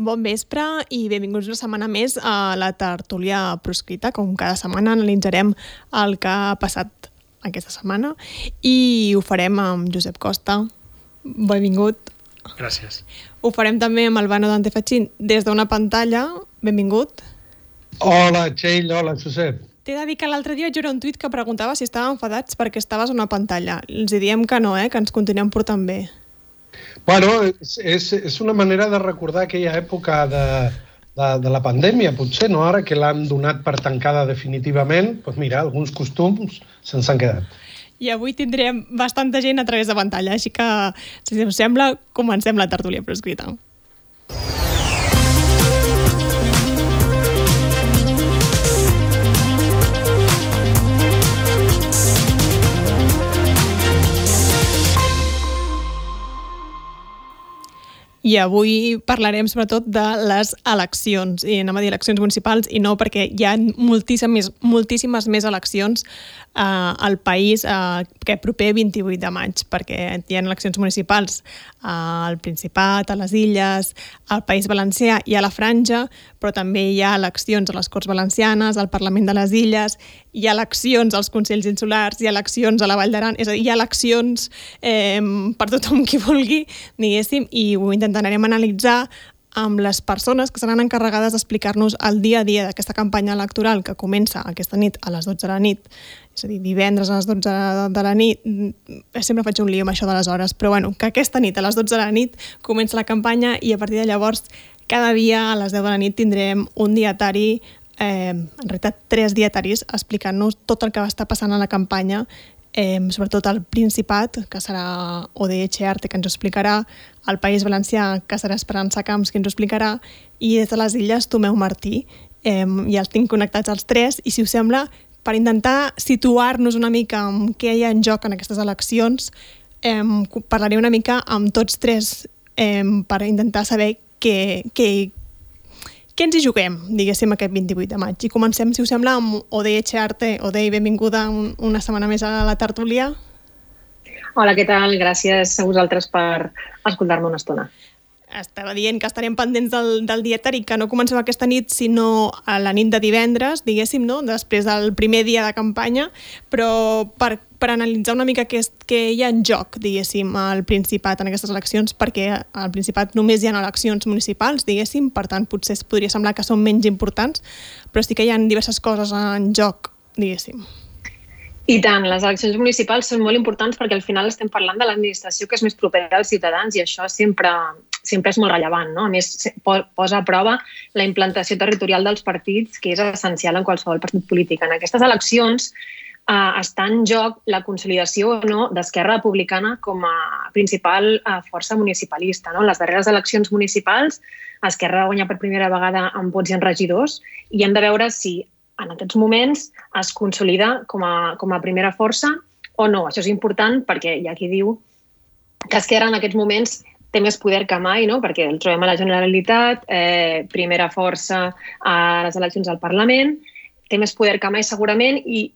Bon vespre i benvinguts una setmana més a la tertúlia proscrita. Com cada setmana analitzarem el que ha passat aquesta setmana i ho farem amb Josep Costa. Benvingut. Gràcies. Ho farem també amb Albano Dante Fachin des d'una pantalla. Benvingut. Hola, Txell, hola, Josep. T'he de dir que l'altre dia jo era un tuit que preguntava si estàvem enfadats perquè estaves a una pantalla. Els diem que no, eh? que ens continuem portant bé. Bueno, és, és, és una manera de recordar aquella època de, de, de la pandèmia, potser, no? Ara que l'han donat per tancada definitivament, doncs mira, alguns costums se'ns han quedat. I avui tindrem bastanta gent a través de pantalla, així que, si us sembla, comencem la tertúlia proscrita. I avui parlarem sobretot de les eleccions, i anem a dir eleccions municipals, i no perquè hi ha moltíssimes, moltíssimes més eleccions eh, al país eh, que proper 28 de maig, perquè hi ha eleccions municipals eh, al Principat, a les Illes, al País Valencià i a la Franja, però també hi ha eleccions a les Corts Valencianes, al Parlament de les Illes, hi ha eleccions als Consells Insulars, hi ha eleccions a la Vall d'Aran, és a dir, hi ha eleccions eh, per tothom qui vulgui, diguéssim, i ho intentarem analitzar amb les persones que seran encarregades d'explicar-nos el dia a dia d'aquesta campanya electoral que comença aquesta nit a les 12 de la nit, és a dir, divendres a les 12 de la nit, sempre faig un lío amb això de les hores, però bueno, que aquesta nit a les 12 de la nit comença la campanya i a partir de llavors cada dia a les 10 de la nit tindrem un dietari eh, en realitat tres dietaris explicant-nos tot el que va estar passant a la campanya eh, sobretot el Principat, que serà ODH Arte, que ens ho explicarà, el País Valencià, que serà Esperança Camps, que ens ho explicarà, i des de les Illes, Tomeu Martí. Eh, I els tinc connectats els tres, i si us sembla, per intentar situar-nos una mica en què hi ha en joc en aquestes eleccions, eh, parlaré una mica amb tots tres eh, per intentar saber què, què, què ens hi juguem, diguéssim, aquest 28 de maig? I comencem, si us sembla, amb ODH Arte. Odei, benvinguda un, una setmana més a la tertúlia. Hola, què tal? Gràcies a vosaltres per escoltar-me una estona estava dient que estarem pendents del, del dietari, que no comencem aquesta nit, sinó a la nit de divendres, diguéssim, no? després del primer dia de campanya, però per, per analitzar una mica què, què hi ha en joc, diguéssim, al Principat en aquestes eleccions, perquè al Principat només hi ha eleccions municipals, diguéssim, per tant, potser es podria semblar que són menys importants, però sí que hi ha diverses coses en joc, diguéssim. I tant, les eleccions municipals són molt importants perquè al final estem parlant de l'administració que és més propera als ciutadans i això sempre, sempre és molt rellevant. No? A més, posa a prova la implantació territorial dels partits, que és essencial en qualsevol partit polític. En aquestes eleccions eh, està en joc la consolidació o no d'Esquerra Republicana com a principal eh, força municipalista. No? En les darreres eleccions municipals, Esquerra va guanyar per primera vegada amb vots i en regidors i hem de veure si en aquests moments es consolida com a, com a primera força o no. Això és important perquè hi ha qui diu que Esquerra en aquests moments té més poder que mai, no? perquè el trobem a la Generalitat, eh, primera força a les eleccions al Parlament, té més poder que mai segurament i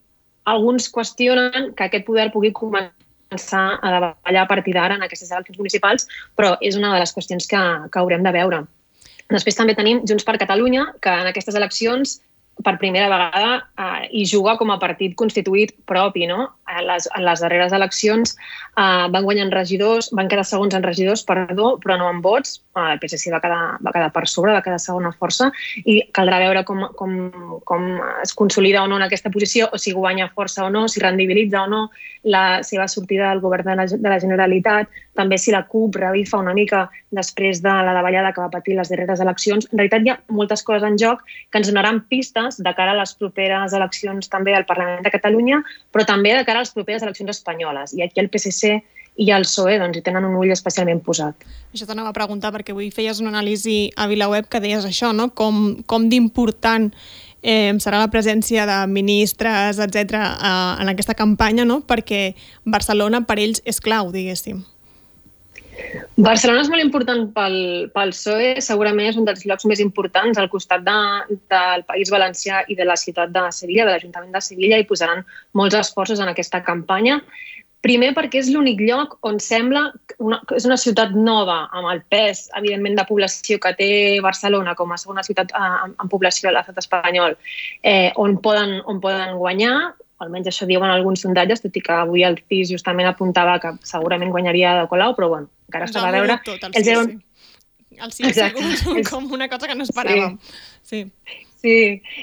alguns qüestionen que aquest poder pugui començar a davallar a partir d'ara en aquestes eleccions municipals, però és una de les qüestions que, que haurem de veure. Després també tenim Junts per Catalunya, que en aquestes eleccions per primera vegada eh, hi juga com a partit constituït propi. No? En, les, en les darreres eleccions eh, van guanyar regidors, van quedar segons en regidors, perdó, però no en vots. Eh, el PSC va quedar, va quedar per sobre, va quedar segona força i caldrà veure com, com, com es consolida o no en aquesta posició, o si guanya força o no, si rendibilitza o no la seva sortida del govern de la, de la Generalitat, també si la CUP revifa una mica després de la davallada que va patir les darreres eleccions. En realitat hi ha moltes coses en joc que ens donaran pistes de cara a les properes eleccions també al Parlament de Catalunya, però també de cara a les properes eleccions espanyoles. I aquí el PSC i el PSOE doncs, hi tenen un ull especialment posat. Això t'anava a preguntar perquè avui feies una anàlisi a VilaWeb que deies això, no? com, com d'important eh, serà la presència de ministres, etc eh, en aquesta campanya, no? perquè Barcelona per ells és clau, diguéssim. Barcelona és molt important pel, pel PSOE, segurament és un dels llocs més importants al costat de, del País Valencià i de la ciutat de Sevilla, de l'Ajuntament de Sevilla, i posaran molts esforços en aquesta campanya. Primer perquè és l'únic lloc on sembla una, és una ciutat nova, amb el pes, evidentment, de població que té Barcelona com a segona ciutat eh, en, població a l'estat espanyol, eh, on, poden, on poden guanyar, almenys això diuen alguns sondatges, tot i que avui el CIS justament apuntava que segurament guanyaria de Colau, però bueno, encara s'ha de veure. Tot, el, sí, sí. el sí ha sigut com una cosa que no esperàvem. Sí. sí. Sí,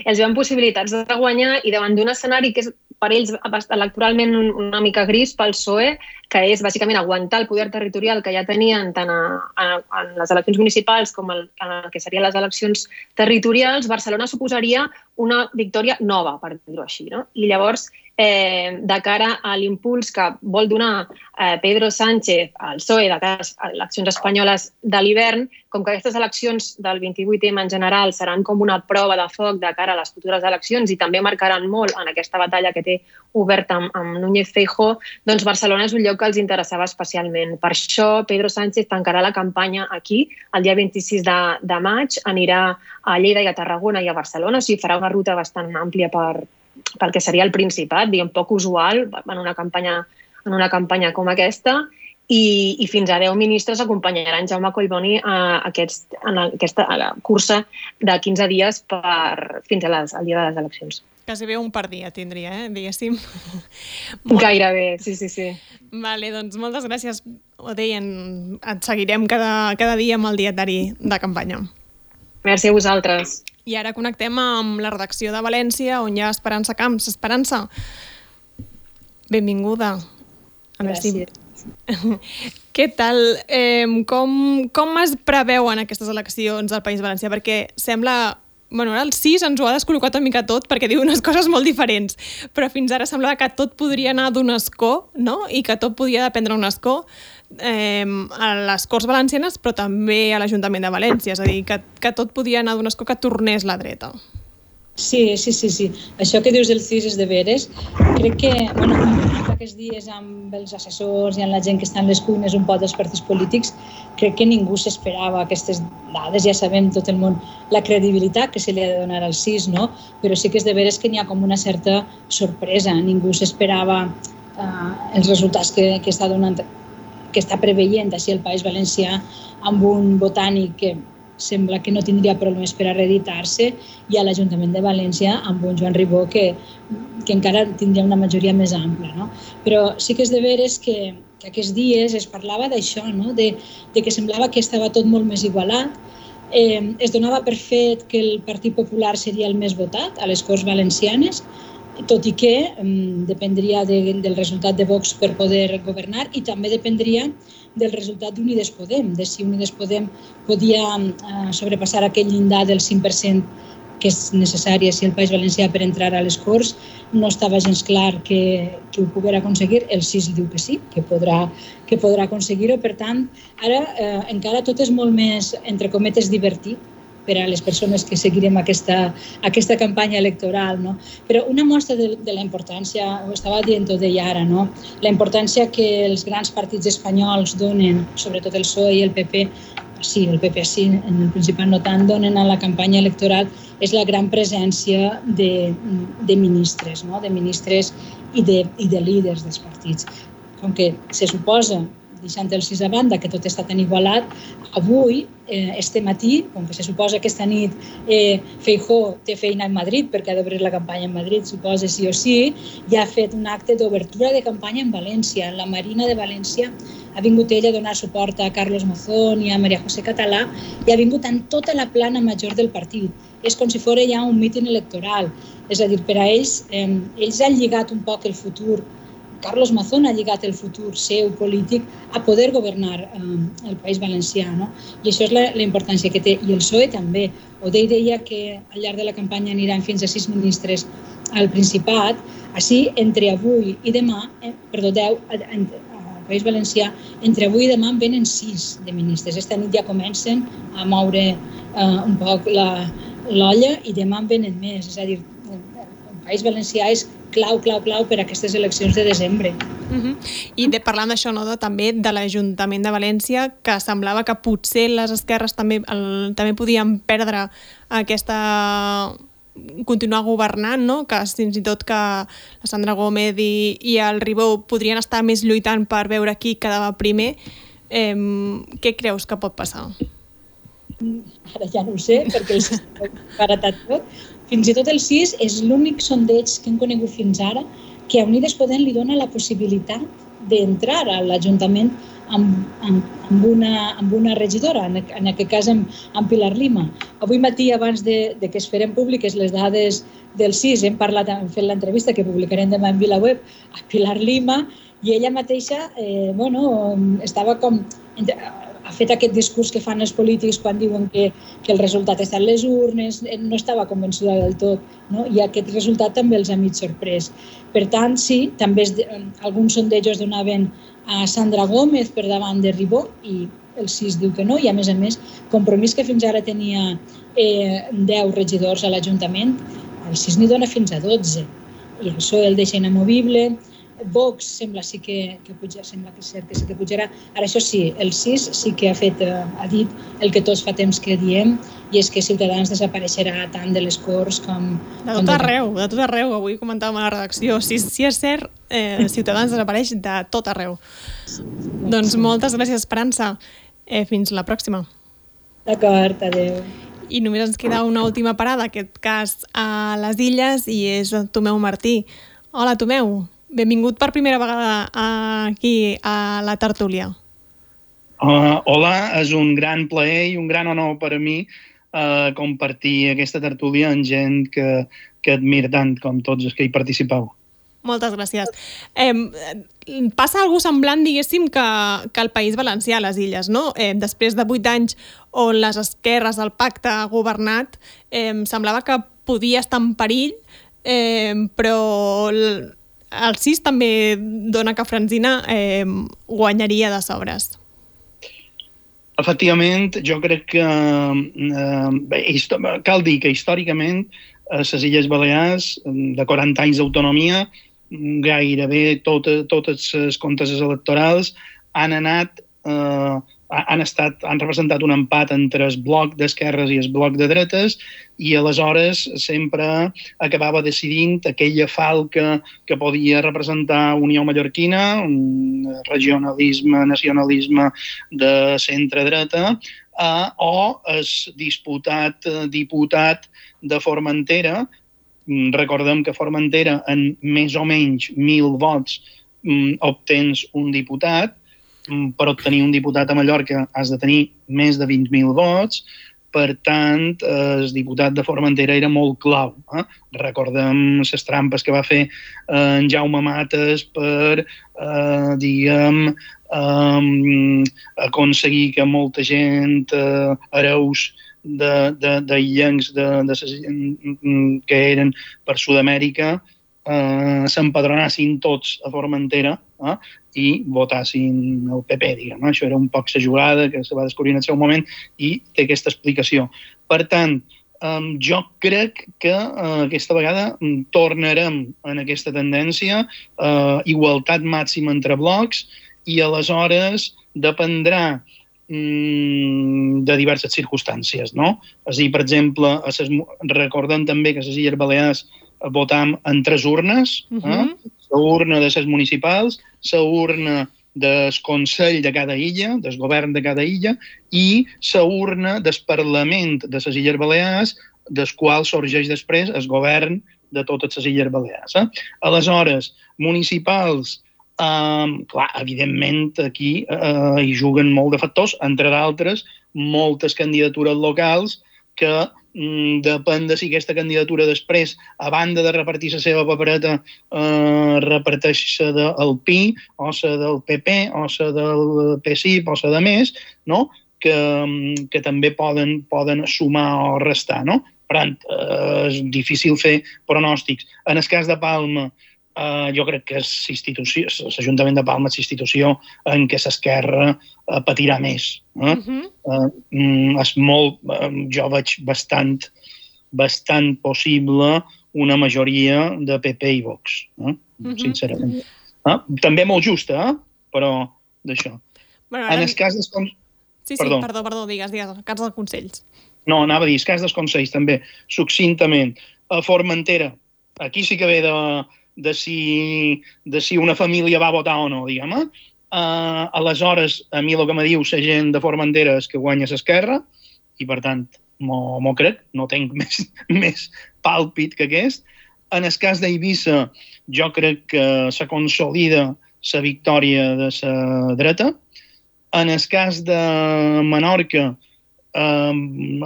els veuen possibilitats de guanyar i davant d'un escenari que és per ells electoralment una mica gris pel PSOE, que és bàsicament aguantar el poder territorial que ja tenien tant a, a, a les eleccions municipals com el, en el que serien les eleccions territorials, Barcelona suposaria una victòria nova, per dir-ho així. No? I llavors eh, de cara a l'impuls que vol donar eh, Pedro Sánchez al PSOE de cara a eleccions espanyoles de l'hivern, com que aquestes eleccions del 28M en general seran com una prova de foc de cara a les futures eleccions i també marcaran molt en aquesta batalla que té oberta amb, amb Núñez Feijó, doncs Barcelona és un lloc que els interessava especialment. Per això Pedro Sánchez tancarà la campanya aquí el dia 26 de, de maig, anirà a Lleida i a Tarragona i a Barcelona, o sigui, farà una ruta bastant àmplia per, pel que seria el Principat, diguem, poc usual en una campanya, en una campanya com aquesta, i, i fins a 10 ministres acompanyaran Jaume Collboni a, aquest, a, aquesta a la cursa de 15 dies per, fins a les, al dia de les eleccions. Quasi bé un per dia tindria, eh, diguéssim. Gairebé, sí, sí, sí. Vale, doncs moltes gràcies. Ho deien, et seguirem cada, cada dia amb el dietari de campanya. Merci a vosaltres. I ara connectem amb la redacció de València, on hi ha Esperança Camps. Esperança, benvinguda. A Gràcies. Si... Què tal? Eh, com, com es preveuen aquestes eleccions al País Valencià? Perquè sembla... Bueno, ara el 6 ens ho ha descol·locat una mica tot perquè diu unes coses molt diferents, però fins ara semblava que tot podria anar d'un escó, no? I que tot podia dependre d'un escó eh, a les Corts Valencianes, però també a l'Ajuntament de València, és a dir, que, que tot podia anar d'un escó que tornés la dreta. Sí, sí, sí, sí. Això que dius del CIS és de veres. Crec que, bueno, aquests dies amb els assessors i amb la gent que està en les cuines un poc dels partits polítics, crec que ningú s'esperava aquestes dades. Ja sabem tot el món la credibilitat que se li ha de donar al CIS, no? Però sí que és de veres que n'hi ha com una certa sorpresa. Ningú s'esperava eh, els resultats que, que està donant que està preveient així el País Valencià amb un botànic que sembla que no tindria problemes per a reeditar-se i a l'Ajuntament de València amb un Joan Ribó que, que encara tindria una majoria més ampla. No? Però sí que és de veres que, que aquests dies es parlava d'això, no? de, de que semblava que estava tot molt més igualat, eh, es donava per fet que el Partit Popular seria el més votat a les Corts Valencianes, tot i que um, dependria de, del resultat de Vox per poder governar i també dependria del resultat d'Unides Podem, de si Unides Podem podia uh, sobrepassar aquell llindar del 5% que és necessari si el País Valencià per entrar a les Corts. No estava gens clar que, que ho poguera aconseguir. El CIS diu que sí, que podrà, que podrà aconseguir-ho. Per tant, ara eh, encara tot és molt més, entre cometes, divertit, per a les persones que seguirem aquesta, aquesta campanya electoral. No? Però una mostra de, de la importància, ho estava dient tot deia ara, no? la importància que els grans partits espanyols donen, sobretot el PSOE i el PP, sí, el PP sí, en el Principat no tant, donen a la campanya electoral és la gran presència de, de ministres, no? de ministres i de, i de líders dels partits. Com que se suposa deixant el 6 a banda, que tot està tan igualat, avui, eh, este matí, com que se suposa que esta nit eh, Feijó té feina en Madrid, perquè ha d'obrir la campanya en Madrid, suposa sí o sí, ja ha fet un acte d'obertura de campanya en València. La Marina de València ha vingut ella a donar suport a Carlos Mozón i a Maria José Català i ha vingut en tota la plana major del partit. És com si fos ja un míting electoral. És a dir, per a ells, eh, ells han lligat un poc el futur Carlos Mazón ha lligat el futur seu polític a poder governar eh, el País Valencià. No? I això és la, la importància que té. I el PSOE també. Odei deia que al llarg de la campanya aniran fins a sis ministres al Principat. Així, entre avui i demà, eh, perdó, 10, al País Valencià, entre avui i demà en venen sis de ministres. Esta nit ja comencen a moure eh, un poc l'olla i demà en venen més. És a dir, País Valencià és clau, clau, clau per a aquestes eleccions de desembre. Uh -huh. I de, parlant d'això, no, de, també de l'Ajuntament de València, que semblava que potser les esquerres també, el, també podien perdre aquesta continuar governant, no? que fins i tot que la Sandra Gómez i, i el Ribó podrien estar més lluitant per veure qui quedava primer. Eh, què creus que pot passar? Ara ja no ho sé, perquè el SIS ha baratat tot. Fins i tot el SIS és l'únic sondeig que hem conegut fins ara que a Unides Podem li dona la possibilitat d'entrar a l'Ajuntament amb, amb, amb, una, amb una regidora, en, en aquest cas amb, amb Pilar Lima. Avui matí, abans de, de que es feren públiques les dades del CIS, hem parlat, hem fet l'entrevista que publicarem demà en VilaWeb a Pilar Lima i ella mateixa eh, bueno, estava com fet aquest discurs que fan els polítics quan diuen que, que el resultat està en les urnes, eh, no estava convençuda del tot, no? i aquest resultat també els ha mig sorprès. Per tant, sí, també es, alguns sondejos donaven a Sandra Gómez per davant de Ribó i el CIS diu que no i a més a més compromís que fins ara tenia eh, 10 regidors a l'Ajuntament el CIS n'hi dona fins a 12 i el PSOE el deixa inamovible Vox sembla sí que, que puja, sembla que és cert que sí que pujarà. Ara, això sí, el CIS sí que ha, fet, eh, ha dit el que tots fa temps que diem, i és que Ciutadans desapareixerà tant de les Corts com... De tot com arreu, de tot arreu. Avui comentàvem a la redacció. Si, si és cert, eh, Ciutadans desapareix de tot arreu. Doncs moltes gràcies, Esperança. Eh, fins la pròxima. D'acord, adeu. I només ens queda una última parada, aquest cas a les Illes, i és Tomeu Martí. Hola, Tomeu. Benvingut per primera vegada aquí a la tertúlia. Uh, hola, és un gran plaer i un gran honor per a mi uh, compartir aquesta tertúlia amb gent que, que admira tant com tots els que hi participeu. Moltes gràcies. Eh, passa algú semblant, diguéssim, que, que el País Valencià, les Illes, no? Eh, després de vuit anys on les esquerres, el pacte ha governat, eh, semblava que podia estar en perill, eh, però el CIS també dona que Franzina eh, guanyaria de sobres. Efectivament, jo crec que eh, cal dir que històricament a les Illes Balears, de 40 anys d'autonomia, gairebé tot, totes les comptes electorals han anat eh, han, estat, han representat un empat entre el bloc d'esquerres i el bloc de dretes i aleshores sempre acabava decidint aquella falca que podia representar Unió Mallorquina, un regionalisme, nacionalisme de centre-dreta, eh, o el disputat diputat de Formentera, recordem que Formentera en més o menys mil vots mm, obtens un diputat, Mm, per obtenir un diputat a Mallorca has de tenir més de 20.000 vots, per tant, el diputat de Formentera era molt clau. Eh? Recordem les trampes que va fer eh, en Jaume Mates per, eh, diguem, eh, aconseguir que molta gent, eh, hereus de, de, de illencs de, de, de, que eren per Sud-amèrica, eh, s'empadronassin tots a Formentera eh, i votassin el PP, diguem. Això era un poc la jugada que se va descobrir en el seu moment i té aquesta explicació. Per tant, eh, jo crec que eh, aquesta vegada tornarem en aquesta tendència, eh, igualtat màxima entre blocs, i aleshores dependrà mm, de diverses circumstàncies. No? És a dir, per exemple, ses, recordem també que a les Illes Balears votam en tres urnes, uh -huh. eh? La urna de les municipals, la urna del Consell de cada illa, del govern de cada illa, i la urna del Parlament de les Illes Balears, del qual sorgeix després el govern de totes les Illes Balears. Eh? Aleshores, municipals, eh, clar, evidentment aquí eh, hi juguen molt de factors, entre d'altres, moltes candidatures locals que depèn de si aquesta candidatura després, a banda de repartir la seva papereta, eh, reparteix-se del PI, o la del PP, o la del PSIP, o la de més, no? que, mm, que també poden, poden sumar o restar. No? Per tant, eh, és difícil fer pronòstics. En el cas de Palma, Uh, jo crec que l'Ajuntament de Palma és institució en què l'esquerra uh, patirà més. Eh? Uh -huh. uh, és molt, uh, jo veig bastant, bastant possible una majoria de PP i Vox, eh? uh -huh. sincerament. Uh, també molt justa, eh? però d'això. Bueno, ara... En el cas dels... Sí, sí, perdó, perdó, perdó digues, digues, el cas dels Consells. No, anava a dir, el cas dels Consells també, succintament. a Formentera. Aquí sí que ve de, de, si, de si una família va votar o no, diguem -eh? Uh, aleshores, a mi el que me diu la gent de Formentera és que guanya l'esquerra i, per tant, m'ho crec, no tinc més, més pàlpit que aquest. En el cas d'Eivissa, jo crec que se consolida la victòria de la dreta. En el cas de Menorca, eh,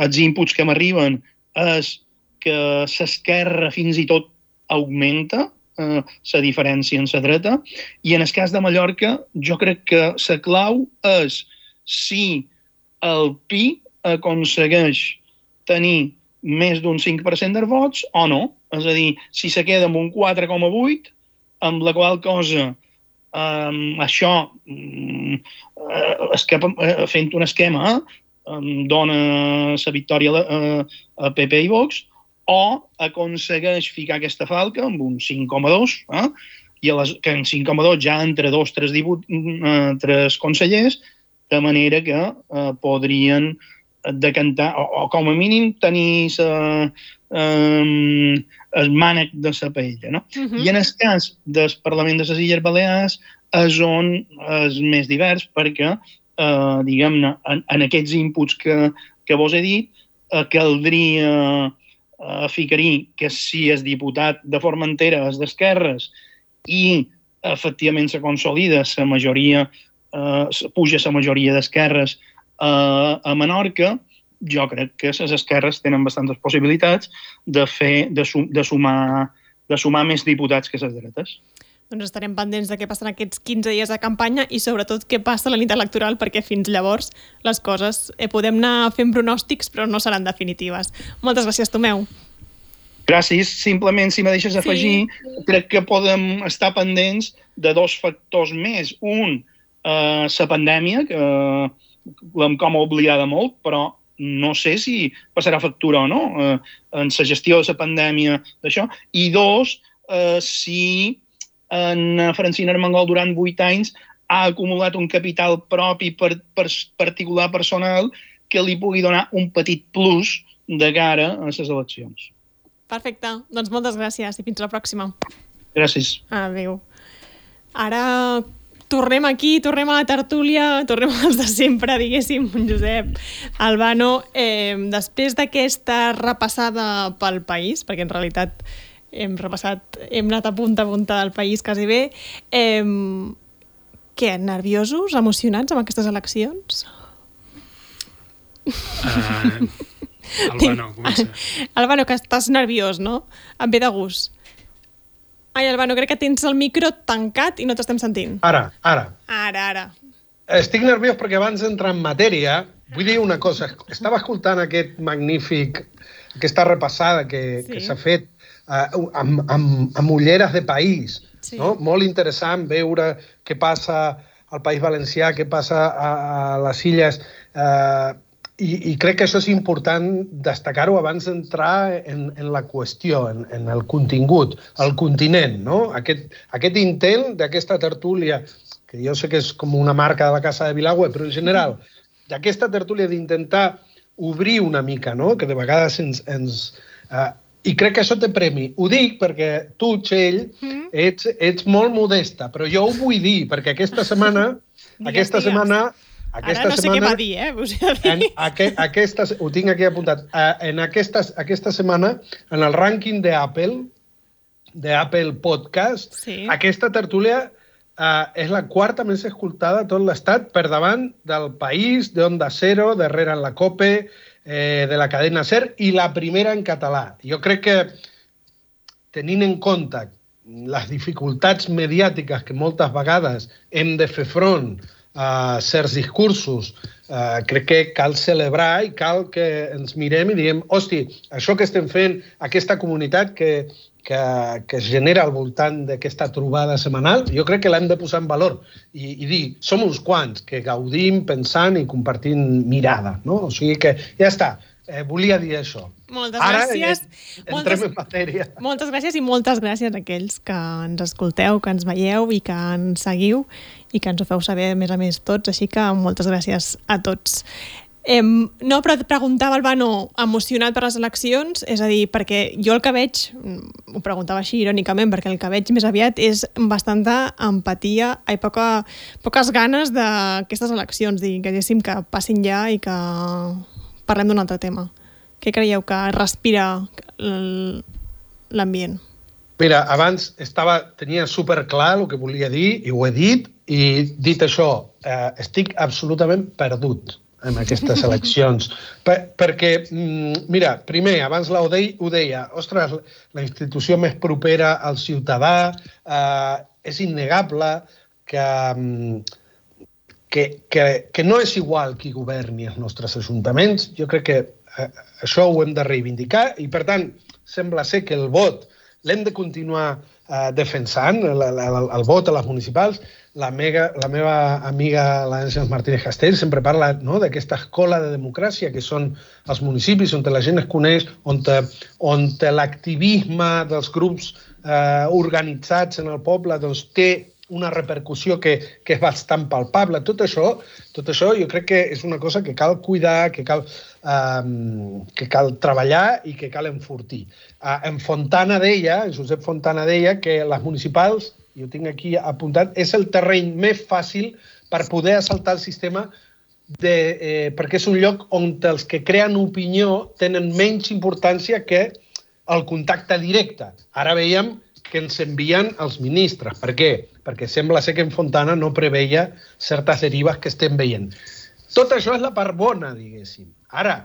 els inputs que m'arriben és que l'esquerra fins i tot augmenta, eh, la diferència en la dreta. I en el cas de Mallorca, jo crec que la clau és si el PI aconsegueix tenir més d'un 5% de vots o no. És a dir, si se queda amb un 4,8, amb la qual cosa um, això, um, escapa, uh, fent un esquema, um, dona la victòria a, a PP i Vox, o aconsegueix ficar aquesta falca amb un 5,2, eh? i a les, que en 5,2 ja entre dos, tres, dibut, eh, tres consellers, de manera que eh, podrien decantar, o, o com a mínim tenir sa, eh, el mànec de la paella. No? Uh -huh. I en el cas del Parlament de les Illes Balears és on és més divers perquè, eh, diguem-ne, en, en aquests inputs que, que vos he dit, eh, caldria eh, ficarí que si és diputat de Formentera és d'esquerres i efectivament se consolida la majoria, eh, puja la majoria d'esquerres eh, a Menorca, jo crec que les esquerres tenen bastantes possibilitats de, fer, de, sum, de, sumar, de sumar més diputats que les dretes. Doncs estarem pendents de què passen aquests 15 dies de campanya i sobretot què passa la nit electoral perquè fins llavors les coses eh, podem anar fent pronòstics però no seran definitives. Moltes gràcies, Tomeu. Gràcies. Simplement, si me deixes afegir, sí. crec que podem estar pendents de dos factors més. Un, eh, la pandèmia, que l'hem com oblidada molt, però no sé si passarà factura o no eh, en la gestió de la pandèmia d'això. I dos, eh, si en Francina Armengol durant vuit anys ha acumulat un capital propi per, per particular personal que li pugui donar un petit plus de cara a les eleccions. Perfecte. Doncs moltes gràcies i fins la pròxima. Gràcies. Adéu. Ara tornem aquí, tornem a la tertúlia, tornem als de sempre, diguéssim, Josep Albano. Eh, després d'aquesta repassada pel país, perquè en realitat hem repassat, hem anat a punta a punta del país quasi bé. Eh, què, nerviosos, emocionats amb aquestes eleccions? Uh, Albano, comença. Albano, que estàs nerviós, no? Em ve de gust. Ai, Albano, crec que tens el micro tancat i no t'estem sentint. Ara, ara. Ara, ara. Estic nerviós perquè abans d'entrar en matèria, vull dir una cosa. Estava escoltant aquest magnífic, aquesta repassada que sí. s'ha fet uh, amb, amb, amb ulleres de país. Sí. No? Molt interessant veure què passa al País Valencià, què passa a, a les illes. Uh, i, I crec que això és important destacar-ho abans d'entrar en, en la qüestió, en, en el contingut, el continent. No? Aquest, aquest intent d'aquesta tertúlia, que jo sé que és com una marca de la Casa de Vilagüe, però en general, d'aquesta tertúlia d'intentar obrir una mica, no? que de vegades ens, ens, uh, i crec que això té premi. Ho dic perquè tu, Txell, mm. ets, ets molt modesta, però jo ho vull dir, perquè aquesta setmana... digues, aquesta digues. setmana aquesta Ara no sé setmana, què va dir, eh? Dir. En, aqu aquesta, ho tinc aquí apuntat. Uh, en aquesta, aquesta setmana, en el rànquing d'Apple, d'Apple Podcast, sí. aquesta tertúlia uh, és la quarta més escoltada a tot l'estat per davant del País, d'Onda Cero, darrere en la COPE, eh, de la cadena SER i la primera en català. Jo crec que, tenint en compte les dificultats mediàtiques que moltes vegades hem de fer front a certs discursos, eh, crec que cal celebrar i cal que ens mirem i diguem, hosti, això que estem fent, aquesta comunitat que, que, que es genera al voltant d'aquesta trobada setmanal, jo crec que l'hem de posar en valor i, i dir, som uns quants que gaudim pensant i compartint mirada, no? O sigui que ja està, eh, volia dir això. Moltes Ara, gràcies. Entrem moltes, en matèria. Moltes gràcies i moltes gràcies a aquells que ens escolteu, que ens veieu i que ens seguiu i que ens ho feu saber, a més a més, tots. Així que moltes gràcies a tots. Eh, no, però et preguntava, Albano, emocionat per les eleccions? És a dir, perquè jo el que veig, mm, ho preguntava així irònicament, perquè el que veig més aviat és bastanta empatia, i poca, poques ganes d'aquestes eleccions, dir, que diguéssim que passin ja i que parlem d'un altre tema. Què creieu que respira l'ambient? Mira, abans estava, tenia super clar el que volia dir i ho he dit, i dit això, eh, estic absolutament perdut en aquestes eleccions. Per, perquè, mm, mira, primer, abans la Odei ho deia, ostres, la institució més propera al ciutadà, eh, és innegable que, mm, que, que, que no és igual qui governi els nostres ajuntaments. Jo crec que eh, això ho hem de reivindicar i, per tant, sembla ser que el vot l'hem de continuar eh, defensant, el, el, el vot a les municipals, la, mega, la meva amiga l'Àngels Martínez Castell sempre parla no, d'aquesta escola de democràcia que són els municipis on la gent es coneix, on, on l'activisme dels grups eh, organitzats en el poble doncs, té una repercussió que, que és bastant palpable. Tot això, tot això jo crec que és una cosa que cal cuidar, que cal, um, que cal treballar i que cal enfortir. Uh, en Fontana deia, Josep Fontana deia que les municipals ho tinc aquí apuntat, és el terreny més fàcil per poder assaltar el sistema de, eh, perquè és un lloc on els que creen opinió tenen menys importància que el contacte directe. Ara veiem que ens envien els ministres. Per què? Perquè sembla ser que en Fontana no preveia certes derives que estem veient. Tot això és la part bona, diguéssim. Ara,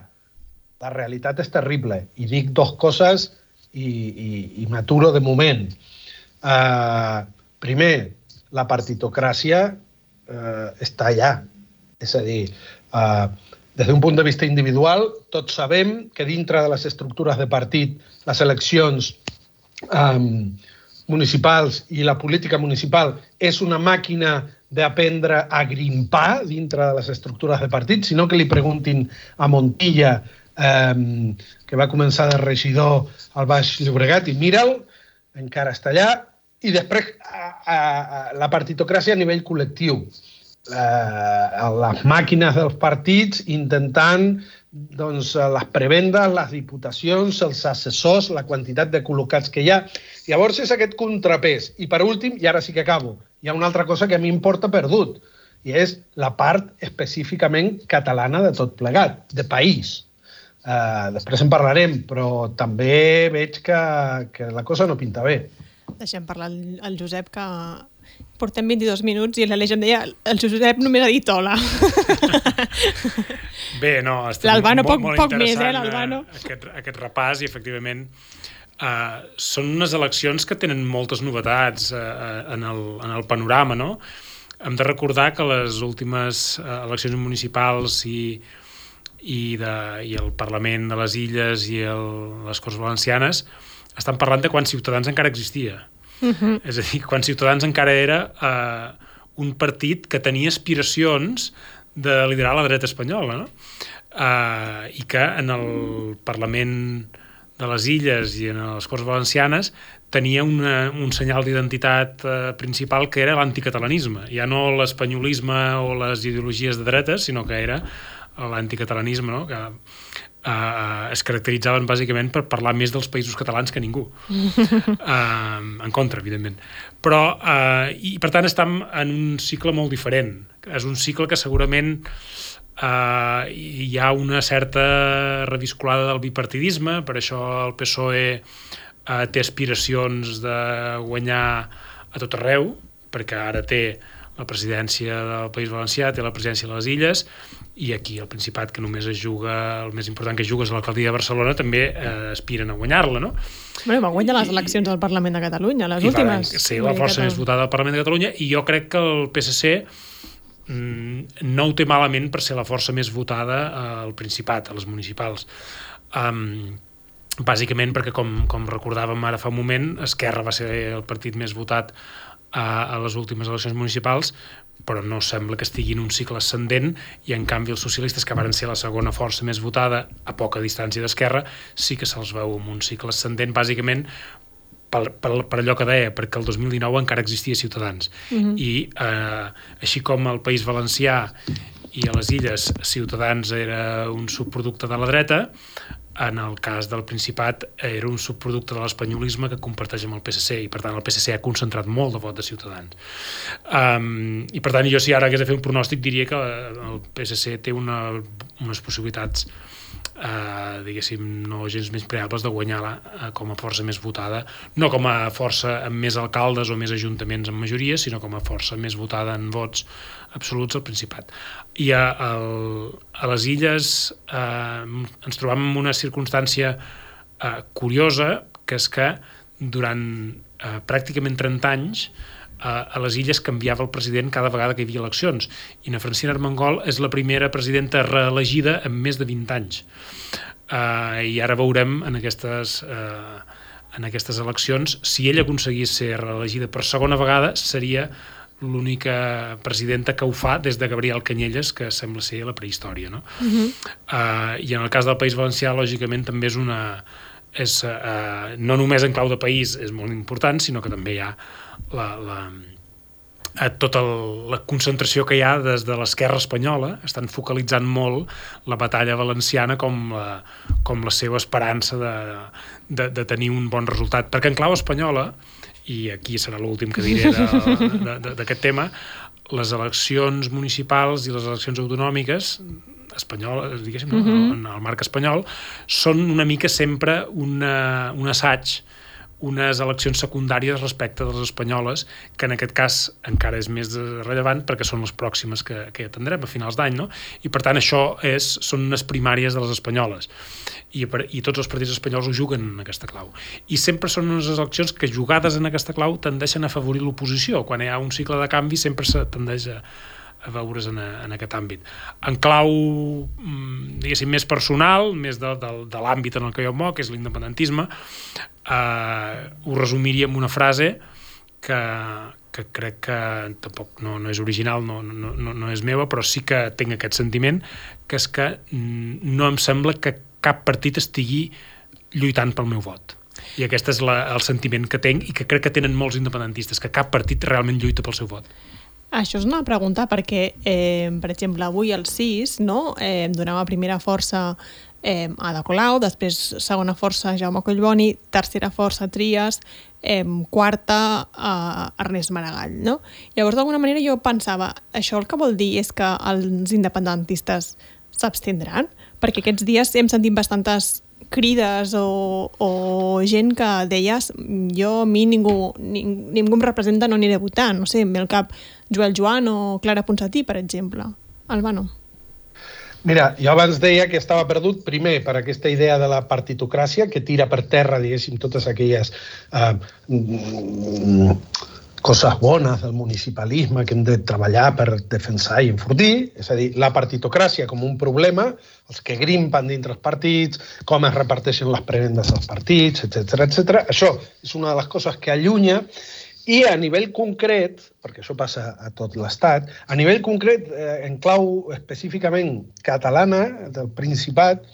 la realitat és terrible. I dic dos coses i, i, i m'aturo de moment. Uh, primer, la partitocràcia eh, està allà. És a dir, eh, des d'un punt de vista individual, tots sabem que dintre de les estructures de partit, les eleccions eh, municipals i la política municipal és una màquina d'aprendre a grimpar dintre de les estructures de partit, sinó que li preguntin a Montilla, eh, que va començar de regidor al Baix Llobregat, i mira'l, encara està allà, i després a, a, a la partitocràcia a nivell col·lectiu. Eh, les màquines dels partits intentant doncs, les prebendes, les diputacions, els assessors, la quantitat de col·locats que hi ha. Llavors és aquest contrapès. I per últim, i ara sí que acabo, hi ha una altra cosa que a mi importa perdut, i és la part específicament catalana de tot plegat, de país. Uh, després en parlarem, però també veig que, que la cosa no pinta bé. Deixem parlar el, el Josep, que portem 22 minuts i l'Aleix em deia el Josep només ha dit hola. Bé, no, L'Albano poc, molt poc més, eh, l'Albano. Eh, aquest, aquest repàs i efectivament uh, són unes eleccions que tenen moltes novetats uh, en, el, en el panorama, no? Hem de recordar que les últimes uh, eleccions municipals i, i, de, i el Parlament de les Illes i el, les Corts Valencianes estan parlant de quan Ciutadans encara existia. Uh mhm. -huh. És a dir, quan Ciutadans encara era eh, un partit que tenia aspiracions de liderar la dreta espanyola, no? Eh, I que en el Parlament de les Illes i en les Corts Valencianes tenia una, un senyal d'identitat eh, principal que era l'anticatalanisme. Ja no l'espanyolisme o les ideologies de dretes, sinó que era l'anticatalanisme, no? que eh, es caracteritzaven bàsicament per parlar més dels països catalans que ningú. eh, en contra, evidentment. Però, eh, i per tant, estem en un cicle molt diferent. És un cicle que segurament eh, hi ha una certa reviscolada del bipartidisme, per això el PSOE eh, té aspiracions de guanyar a tot arreu, perquè ara té la presidència del País Valencià, té la presidència de les Illes, i aquí el Principat, que només es juga, el més important que juga és l'alcaldia de Barcelona, també eh, aspiren a guanyar-la, no? Bueno, va guanyar les eleccions al Parlament de Catalunya, les I últimes. Sí, la força més votada al Parlament de Catalunya, i jo crec que el PSC mm, no ho té malament per ser la força més votada al Principat, a les municipals. Um, bàsicament perquè, com, com recordàvem ara fa un moment, Esquerra va ser el partit més votat a, a les últimes eleccions municipals, però no sembla que estigui en un cicle ascendent i en canvi els socialistes que varen ser la segona força més votada a poca distància d'Esquerra sí que se'ls veu en un cicle ascendent bàsicament per, per, per allò que deia, perquè el 2019 encara existia Ciutadans. Uh mhm. -huh. I eh, així com el País Valencià i a les illes Ciutadans era un subproducte de la dreta, en el cas del Principat era un subproducte de l'espanyolisme que comparteix amb el PSC i per tant el PSC ha concentrat molt de vot de Ciutadans. Um, i per tant jo si ara hagués de fer un pronòstic diria que el PSC té una, unes possibilitats eh, diguéssim, no gens més preables de guanyar la, eh, com a força més votada, no com a força amb més alcaldes o més ajuntaments en majoria, sinó com a força més votada en vots absoluts al Principat. I a, a, a les illes eh, ens trobam en una circumstància eh, curiosa, que és que durant eh, pràcticament 30 anys a les illes canviava el president cada vegada que hi havia eleccions i na Francina Armengol és la primera presidenta reelegida en més de 20 anys uh, i ara veurem en aquestes, uh, en aquestes eleccions si ella aconseguís ser reelegida per segona vegada seria l'única presidenta que ho fa des de Gabriel Canyelles, que sembla ser la prehistòria. No? Uh -huh. uh, I en el cas del País Valencià, lògicament, també és una... És, uh, no només en clau de país és molt important, sinó que també hi ha la, la, a tota el, la concentració que hi ha des de l'esquerra espanyola, estan focalitzant molt la batalla valenciana com la, com la seva esperança de, de, de tenir un bon resultat. Perquè en clau espanyola, i aquí serà l'últim que diré d'aquest tema, les eleccions municipals i les eleccions autonòmiques espanyoles, diguéssim, uh -huh. en el marc espanyol, són una mica sempre una, un assaig unes eleccions secundàries respecte de les espanyoles, que en aquest cas encara és més rellevant perquè són les pròximes que, que atendrem a finals d'any, no? I per tant això és, són unes primàries de les espanyoles. I, I tots els partits espanyols ho juguen en aquesta clau. I sempre són unes eleccions que jugades en aquesta clau tendeixen a afavorir l'oposició. Quan hi ha un cicle de canvi sempre se tendeix a, a veure's en, a, en aquest àmbit. En clau, mm, diguéssim, més personal, més de, de, de l'àmbit en el que jo moc, que és l'independentisme, eh, ho resumiria amb una frase que, que crec que tampoc no, no és original, no, no, no, és meva, però sí que tinc aquest sentiment, que és que mm, no em sembla que cap partit estigui lluitant pel meu vot. I aquest és la, el sentiment que tinc i que crec que tenen molts independentistes, que cap partit realment lluita pel seu vot. Això és una pregunta perquè, eh, per exemple, avui al 6 no, eh, donava primera força eh, Ada Colau, després segona força Jaume Collboni, tercera força Trias, eh, quarta eh, Ernest Maragall. No? Llavors, d'alguna manera, jo pensava, això el que vol dir és que els independentistes s'abstindran? Perquè aquests dies hem sentit bastantes crides o, o gent que deies jo a mi ningú, ningú, ningú em representa, no aniré a votar. No sé, el cap Joel Joan o Clara Ponsatí, per exemple. Albano. Mira, jo abans deia que estava perdut, primer, per aquesta idea de la partitocràcia, que tira per terra, diguéssim, totes aquelles eh, coses bones del municipalisme que hem de treballar per defensar i enfortir, és a dir, la partitocràcia com un problema, els que grimpen dintre els partits, com es reparteixen les prebendes als partits, etc etc. Això és una de les coses que allunya i a nivell concret, perquè això passa a tot l'Estat, a nivell concret, eh, en clau específicament catalana, del Principat,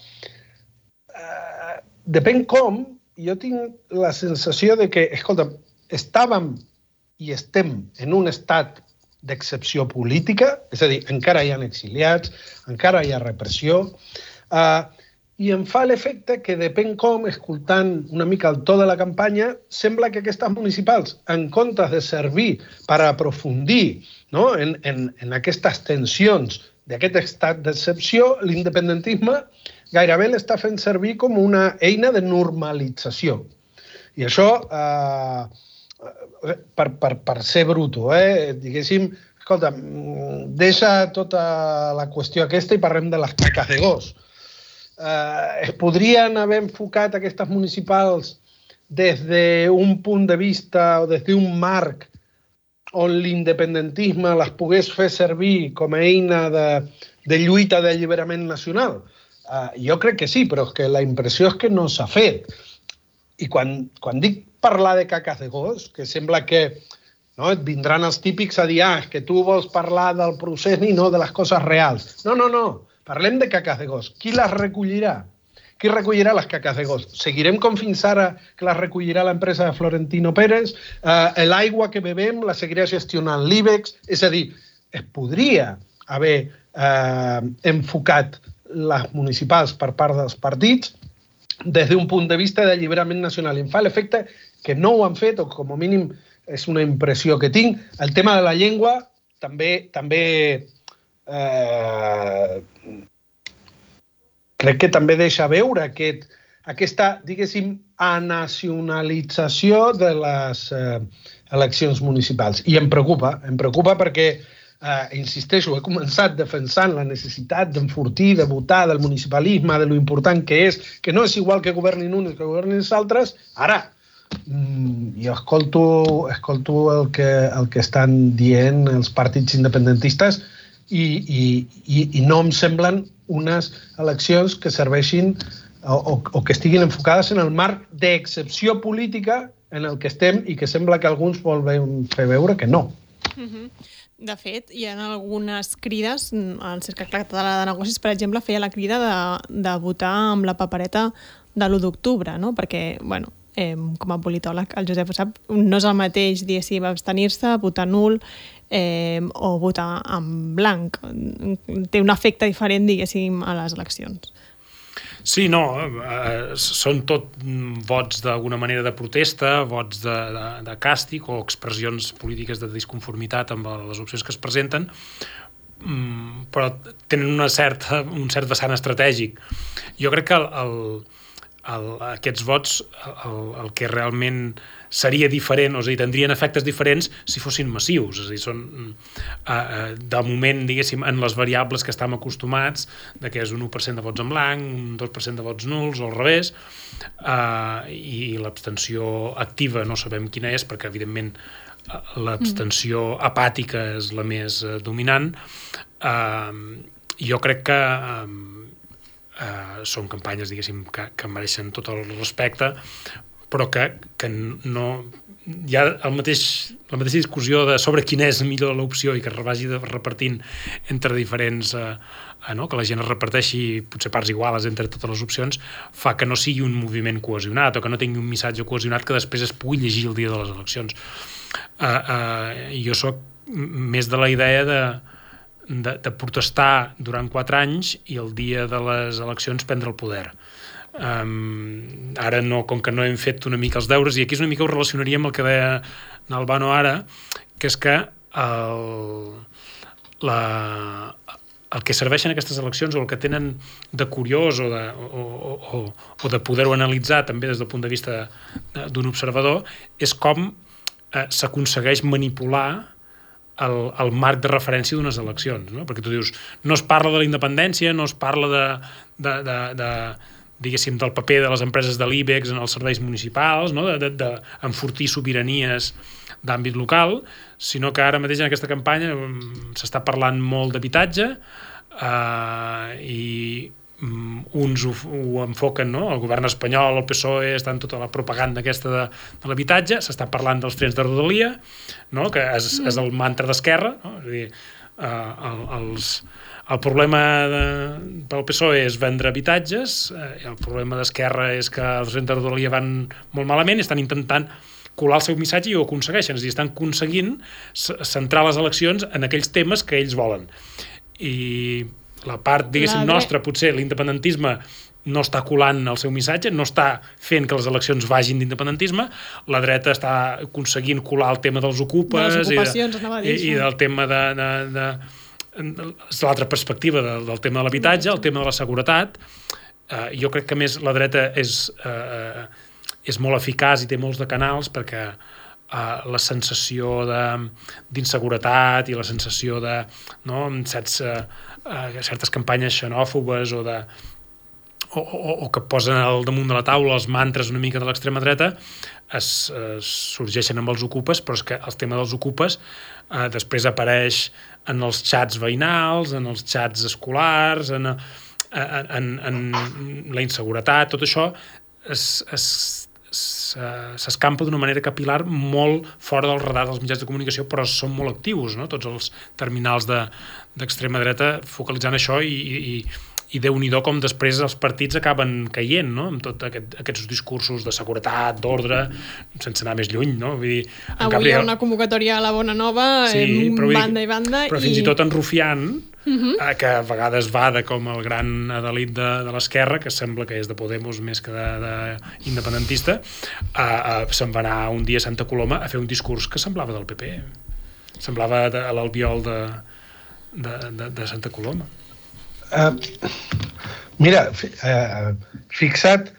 eh, depèn com, jo tinc la sensació de que, escolta, estàvem i estem en un estat d'excepció política, és a dir, encara hi ha exiliats, encara hi ha repressió, eh, i em fa l'efecte que depèn com, escoltant una mica el to de la campanya, sembla que aquestes municipals, en comptes de servir per aprofundir no? en, en, en aquestes tensions d'aquest estat d'excepció, l'independentisme gairebé l'està fent servir com una eina de normalització. I això eh, per, per, per ser bruto, eh? diguéssim, escolta, mm, deixa tota la qüestió aquesta i parlem de les caques de gos. Eh, es podrien haver enfocat aquestes municipals des d'un punt de vista o des d'un marc on l'independentisme les pogués fer servir com a eina de, de lluita d'alliberament nacional? Uh, jo crec que sí, però és que la impressió és que no s'ha fet. I quan, quan dic parlar de caques de gos, que sembla que no, et vindran els típics a dir ah, que tu vols parlar del procés i no de les coses reals. No, no, no, parlem de caques de gos. Qui les recollirà? Qui recollirà les caques de gos? Seguirem com fins ara que les recollirà l'empresa de Florentino Pérez? Eh, L'aigua que bebem la seguirà gestionant l'IBEX? És a dir, es podria haver eh, enfocat les municipals per part dels partits des d'un punt de vista d'alliberament nacional. Em fa l'efecte que no ho han fet, o com a mínim és una impressió que tinc. El tema de la llengua també també eh, crec que també deixa veure aquest, aquesta, diguéssim, anacionalització de les eh, eleccions municipals. I em preocupa, em preocupa perquè eh, insisteixo, he començat defensant la necessitat d'enfortir, de votar, del municipalisme, de lo important que és, que no és igual que governin uns que governin els altres. Ara, jo escolto, escolto el, que, el que estan dient els partits independentistes i, i, i, i no em semblen unes eleccions que serveixin o, o, o que estiguin enfocades en el marc d'excepció política en el que estem i que sembla que alguns volen fer veure que no. Mhm. -huh. De fet, hi ha algunes crides, el Cercle Català de Negocis, per exemple, feia la crida de, de votar amb la papereta de l'1 d'octubre, no? perquè, bueno, eh, com a politòleg, el Josep ho sap, no és el mateix, diguéssim, abstenir-se, votar nul eh, o votar en blanc. Té un efecte diferent, diguéssim, a les eleccions. Sí, no, eh, són tot vots d'alguna manera de protesta, vots de, de, de càstig o expressions polítiques de disconformitat amb les opcions que es presenten, mm, però tenen una certa, un cert vessant estratègic. Jo crec que el, el, el, aquests vots, el, el que realment seria diferent, o és a dir, tindrien efectes diferents si fossin massius, és a dir, són uh, de moment, diguéssim, en les variables que estem acostumats, de que és un 1% de vots en blanc, un 2% de vots nuls, o al revés, uh, i l'abstenció activa no sabem quina és, perquè, evidentment, l'abstenció mm. apàtica és la més uh, dominant. Uh, jo crec que uh, uh, són campanyes, diguéssim, que, que mereixen tot el respecte, però que, que no hi ha el mateix, la mateixa discussió de sobre quina és millor l'opció i que es vagi repartint entre diferents eh, eh, no? que la gent es reparteixi potser parts iguales entre totes les opcions fa que no sigui un moviment cohesionat o que no tingui un missatge cohesionat que després es pugui llegir el dia de les eleccions eh, eh, jo sóc més de la idea de, de, de protestar durant quatre anys i el dia de les eleccions prendre el poder. Um, ara no, com que no hem fet una mica els deures, i aquí és una mica ho relacionaria amb el que deia Nalbano ara, que és que el, la, el que serveixen aquestes eleccions o el que tenen de curiós o de, o, o, o de poder-ho analitzar també des del punt de vista d'un observador és com eh, s'aconsegueix manipular el, el marc de referència d'unes eleccions, no? perquè tu dius, no es parla de la independència, no es parla de, de, de, de, diguéssim, del paper de les empreses de l'IBEX en els serveis municipals, no? d'enfortir sobiranies d'àmbit local, sinó que ara mateix en aquesta campanya mm, s'està parlant molt d'habitatge eh, i uns ho, ho enfoquen, no? el govern espanyol, el PSOE, estan tota la propaganda aquesta de, de l'habitatge, s'està parlant dels trens de rodalia, no? que és, és el mantra d'esquerra, no? és a dir, eh, el, els, el problema de, pel PSOE és vendre habitatges, eh, el problema d'Esquerra és que els rentes de Rodalia van molt malament i estan intentant colar el seu missatge i ho aconsegueixen, és dir, estan aconseguint centrar les eleccions en aquells temes que ells volen. I la part, diguéssim, la nostra, potser l'independentisme no està colant el seu missatge, no està fent que les eleccions vagin d'independentisme, la dreta està aconseguint colar el tema dels ocupes de i, de, i, i del tema de, de, de, és l'altra perspectiva del, del tema de l'habitatge, el tema de la seguretat. Eh, jo crec que més la dreta és, eh, és molt eficaç i té molts de canals perquè eh, la sensació d'inseguretat i la sensació de no, certs, eh, certes campanyes xenòfobes o de o, o, o que posen al damunt de la taula els mantres una mica de l'extrema dreta es, es sorgeixen amb els ocupes, però és que el tema dels ocupes eh, després apareix en els xats veïnals, en els xats escolars, en, en, en, en la inseguretat, tot això s'escampa d'una manera capilar molt fora del radar dels mitjans de comunicació, però són molt actius, no? tots els terminals d'extrema de, dreta focalitzant això i, i, i déu nhi com després els partits acaben caient, no?, amb tots aquest, aquests discursos de seguretat, d'ordre, sense anar més lluny, no? Vull dir, en Avui hi ha una convocatòria a la Bona Nova, sí, en però banda i banda... Però i... fins i tot en Rufián, uh mhm. -huh. eh, que a vegades va de com el gran adelit de, de l'esquerra, que sembla que és de Podemos més que de, de independentista, eh, eh, se'n va anar un dia a Santa Coloma a fer un discurs que semblava del PP. Semblava de, a l'albiol de, de, de, de Santa Coloma. Uh, mira, uh, fixa't,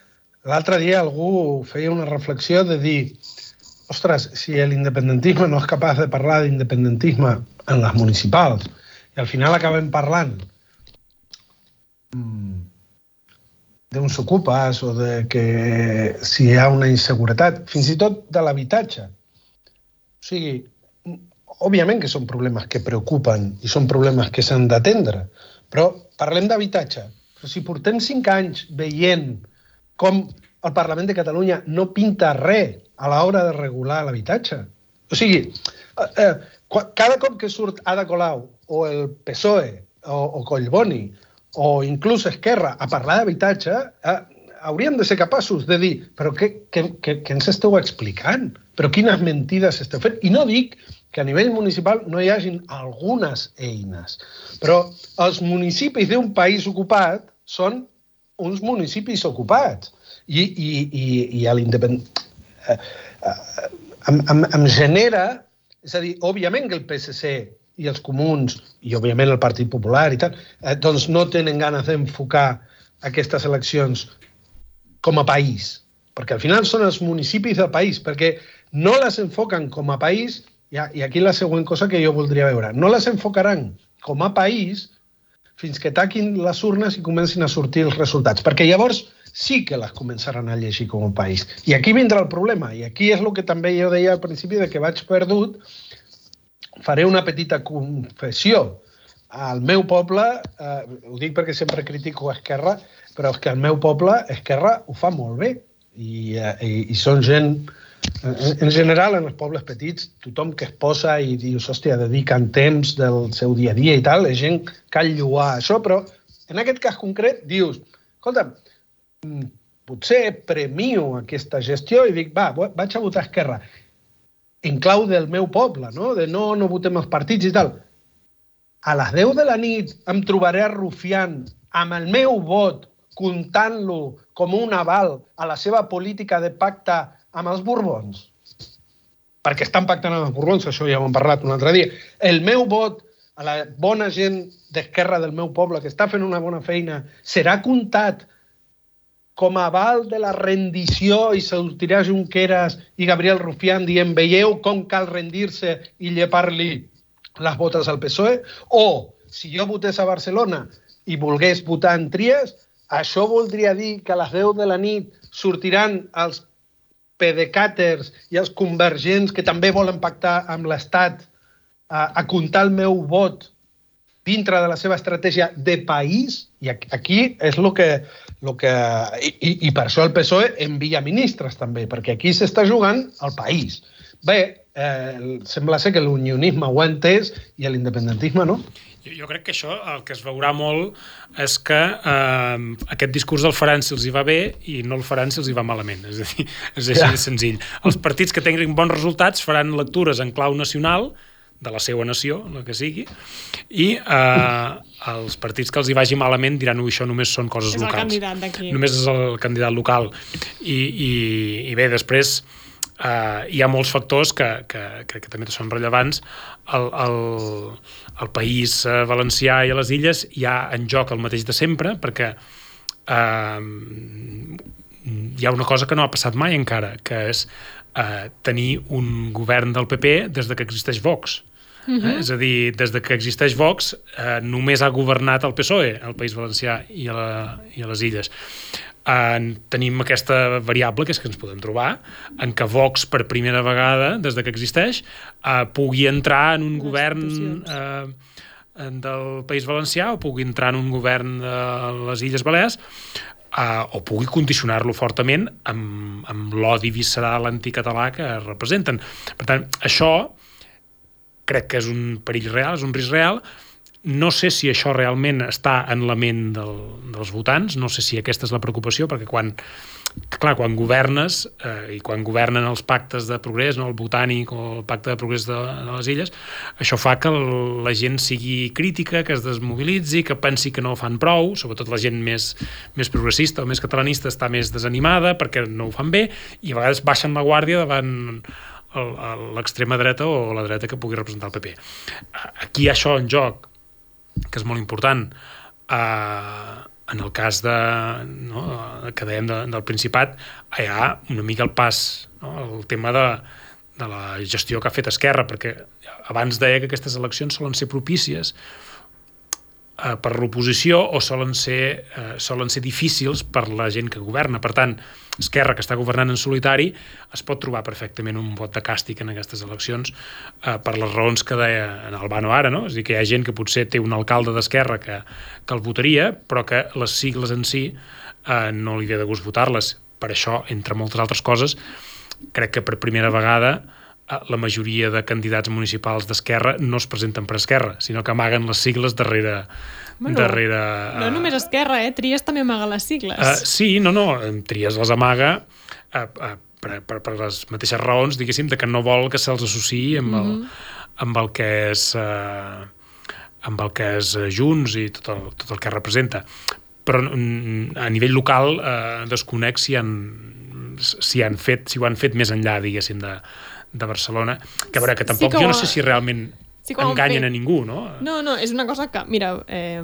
l'altre dia algú feia una reflexió de dir ostres, si l'independentisme no és capaç de parlar d'independentisme en les municipals i al final acabem parlant mm, d'uns ocupes o de que si hi ha una inseguretat, fins i tot de l'habitatge. O sigui, òbviament que són problemes que preocupen i són problemes que s'han d'atendre, però parlem d'habitatge. Si portem cinc anys veient com el Parlament de Catalunya no pinta res a l'hora de regular l'habitatge. O sigui, eh, eh, cada cop que surt Ada Colau o el PSOE o, o Collboni o inclús Esquerra a parlar d'habitatge, eh, hauríem de ser capaços de dir però què, què, què, què ens esteu explicant? Però quines mentides esteu fent? I no dic que a nivell municipal no hi hagin algunes eines. Però els municipis d'un país ocupat són uns municipis ocupats. I, i, i, i l'independent... Eh, eh, em, em, em genera... És a dir, òbviament que el PSC i els comuns, i òbviament el Partit Popular i tal, eh, doncs no tenen ganes d'enfocar aquestes eleccions com a país, perquè al final són els municipis del país, perquè no les enfoquen com a país i, aquí la següent cosa que jo voldria veure. No les enfocaran com a país fins que taquin les urnes i comencin a sortir els resultats, perquè llavors sí que les començaran a llegir com a país. I aquí vindrà el problema, i aquí és el que també jo deia al principi de que vaig perdut, faré una petita confessió. Al meu poble, eh, ho dic perquè sempre critico Esquerra, però és que al meu poble Esquerra ho fa molt bé i, eh, i, i són gent en, en general, en els pobles petits, tothom que es posa i dius, hòstia, dediquen temps del seu dia a dia i tal, és gent cal lluar això, però en aquest cas concret dius, escolta, mm, potser premio aquesta gestió i dic, va, vaig a votar a Esquerra en clau del meu poble, no? de no, no votem els partits i tal. A les 10 de la nit em trobaré a Rufián amb el meu vot comptant-lo com un aval a la seva política de pacte amb els Borbons, perquè estan pactant amb els Borbons, això ja ho hem parlat un altre dia. El meu vot a la bona gent d'esquerra del meu poble que està fent una bona feina serà comptat com a aval de la rendició i sortirà Junqueras i Gabriel Rufián dient veieu com cal rendir-se i llepar-li les botes al PSOE? O, si jo votés a Barcelona i volgués votar en Tries, això voldria dir que a les 10 de la nit sortiran els pedecàters i els convergents que també volen pactar amb l'Estat a, a comptar el meu vot dintre de la seva estratègia de país, i aquí és el que... Lo que i, I per això el PSOE envia ministres també, perquè aquí s'està jugant el país. Bé, eh, sembla ser que l'unionisme ho ha entès i l'independentisme no. Jo, jo crec que això el que es veurà molt és que eh, aquest discurs el faran si els hi va bé i no el faran si els hi va malament. És a dir, és així de senzill. Els partits que tinguin bons resultats faran lectures en clau nacional de la seva nació, la que sigui, i eh, els partits que els hi vagi malament diran que això només són coses és locals. És el candidat d'aquí. Només és el candidat local. I, i, i bé, després eh, hi ha molts factors que, que, que, que també són rellevants. El, el, el país eh, valencià i a les illes hi ha en joc el mateix de sempre, perquè eh, hi ha una cosa que no ha passat mai encara, que és eh, tenir un govern del PP des de que existeix Vox. Uh -huh. eh? Mhm. És a dir, des de que existeix Vox, eh, només ha governat el PSOE, al País Valencià i a, la, i a les Illes eh, tenim aquesta variable, que és que ens podem trobar, en què Vox, per primera vegada, des de que existeix, eh, pugui entrar en un Les govern eh, del País Valencià o pugui entrar en un govern de les Illes Balears eh, o pugui condicionar-lo fortament amb, amb l'odi visceral anticatalà que representen. Per tant, això crec que és un perill real, és un risc real, no sé si això realment està en la ment del, dels votants, no sé si aquesta és la preocupació, perquè quan, clar, quan governes, eh, i quan governen els pactes de progrés, no, el botànic o el pacte de progrés de, de les illes, això fa que el, la gent sigui crítica, que es desmobilitzi, que pensi que no fan prou, sobretot la gent més, més progressista o més catalanista està més desanimada perquè no ho fan bé, i a vegades baixen la guàrdia davant l'extrema dreta o la dreta que pugui representar el PP. Aquí hi ha això en joc, que és molt important. Uh, en el cas de, no, que dèiem de, del Principat, hi ha una mica el pas, no, el tema de, de la gestió que ha fet Esquerra, perquè abans deia que aquestes eleccions solen ser propícies eh, per l'oposició o solen ser, eh, solen ser difícils per la gent que governa. Per tant, Esquerra, que està governant en solitari, es pot trobar perfectament un vot de càstig en aquestes eleccions eh, per les raons que deia en Albano ara, no? És a dir, que hi ha gent que potser té un alcalde d'Esquerra que, que el votaria, però que les sigles en si eh, no li ve de gust votar-les. Per això, entre moltes altres coses, crec que per primera vegada la majoria de candidats municipals d'Esquerra no es presenten per Esquerra, sinó que amaguen les sigles darrere... Bueno, darrere no uh, només Esquerra, eh? Tries també amaga les sigles. Uh, sí, no, no, Tries les amaga uh, uh, per, per, per les mateixes raons, diguéssim, de que no vol que se'ls associï amb, el, mm -hmm. amb el que és... Uh, amb el que és Junts i tot el, tot el que representa. Però mm, a nivell local eh, desconec si han, si han fet, si ho han fet més enllà, diguéssim, de, de Barcelona, que a veure, que tampoc sí que jo no sé si realment sí enganyen a ningú, no? No, no, és una cosa que, mira, eh,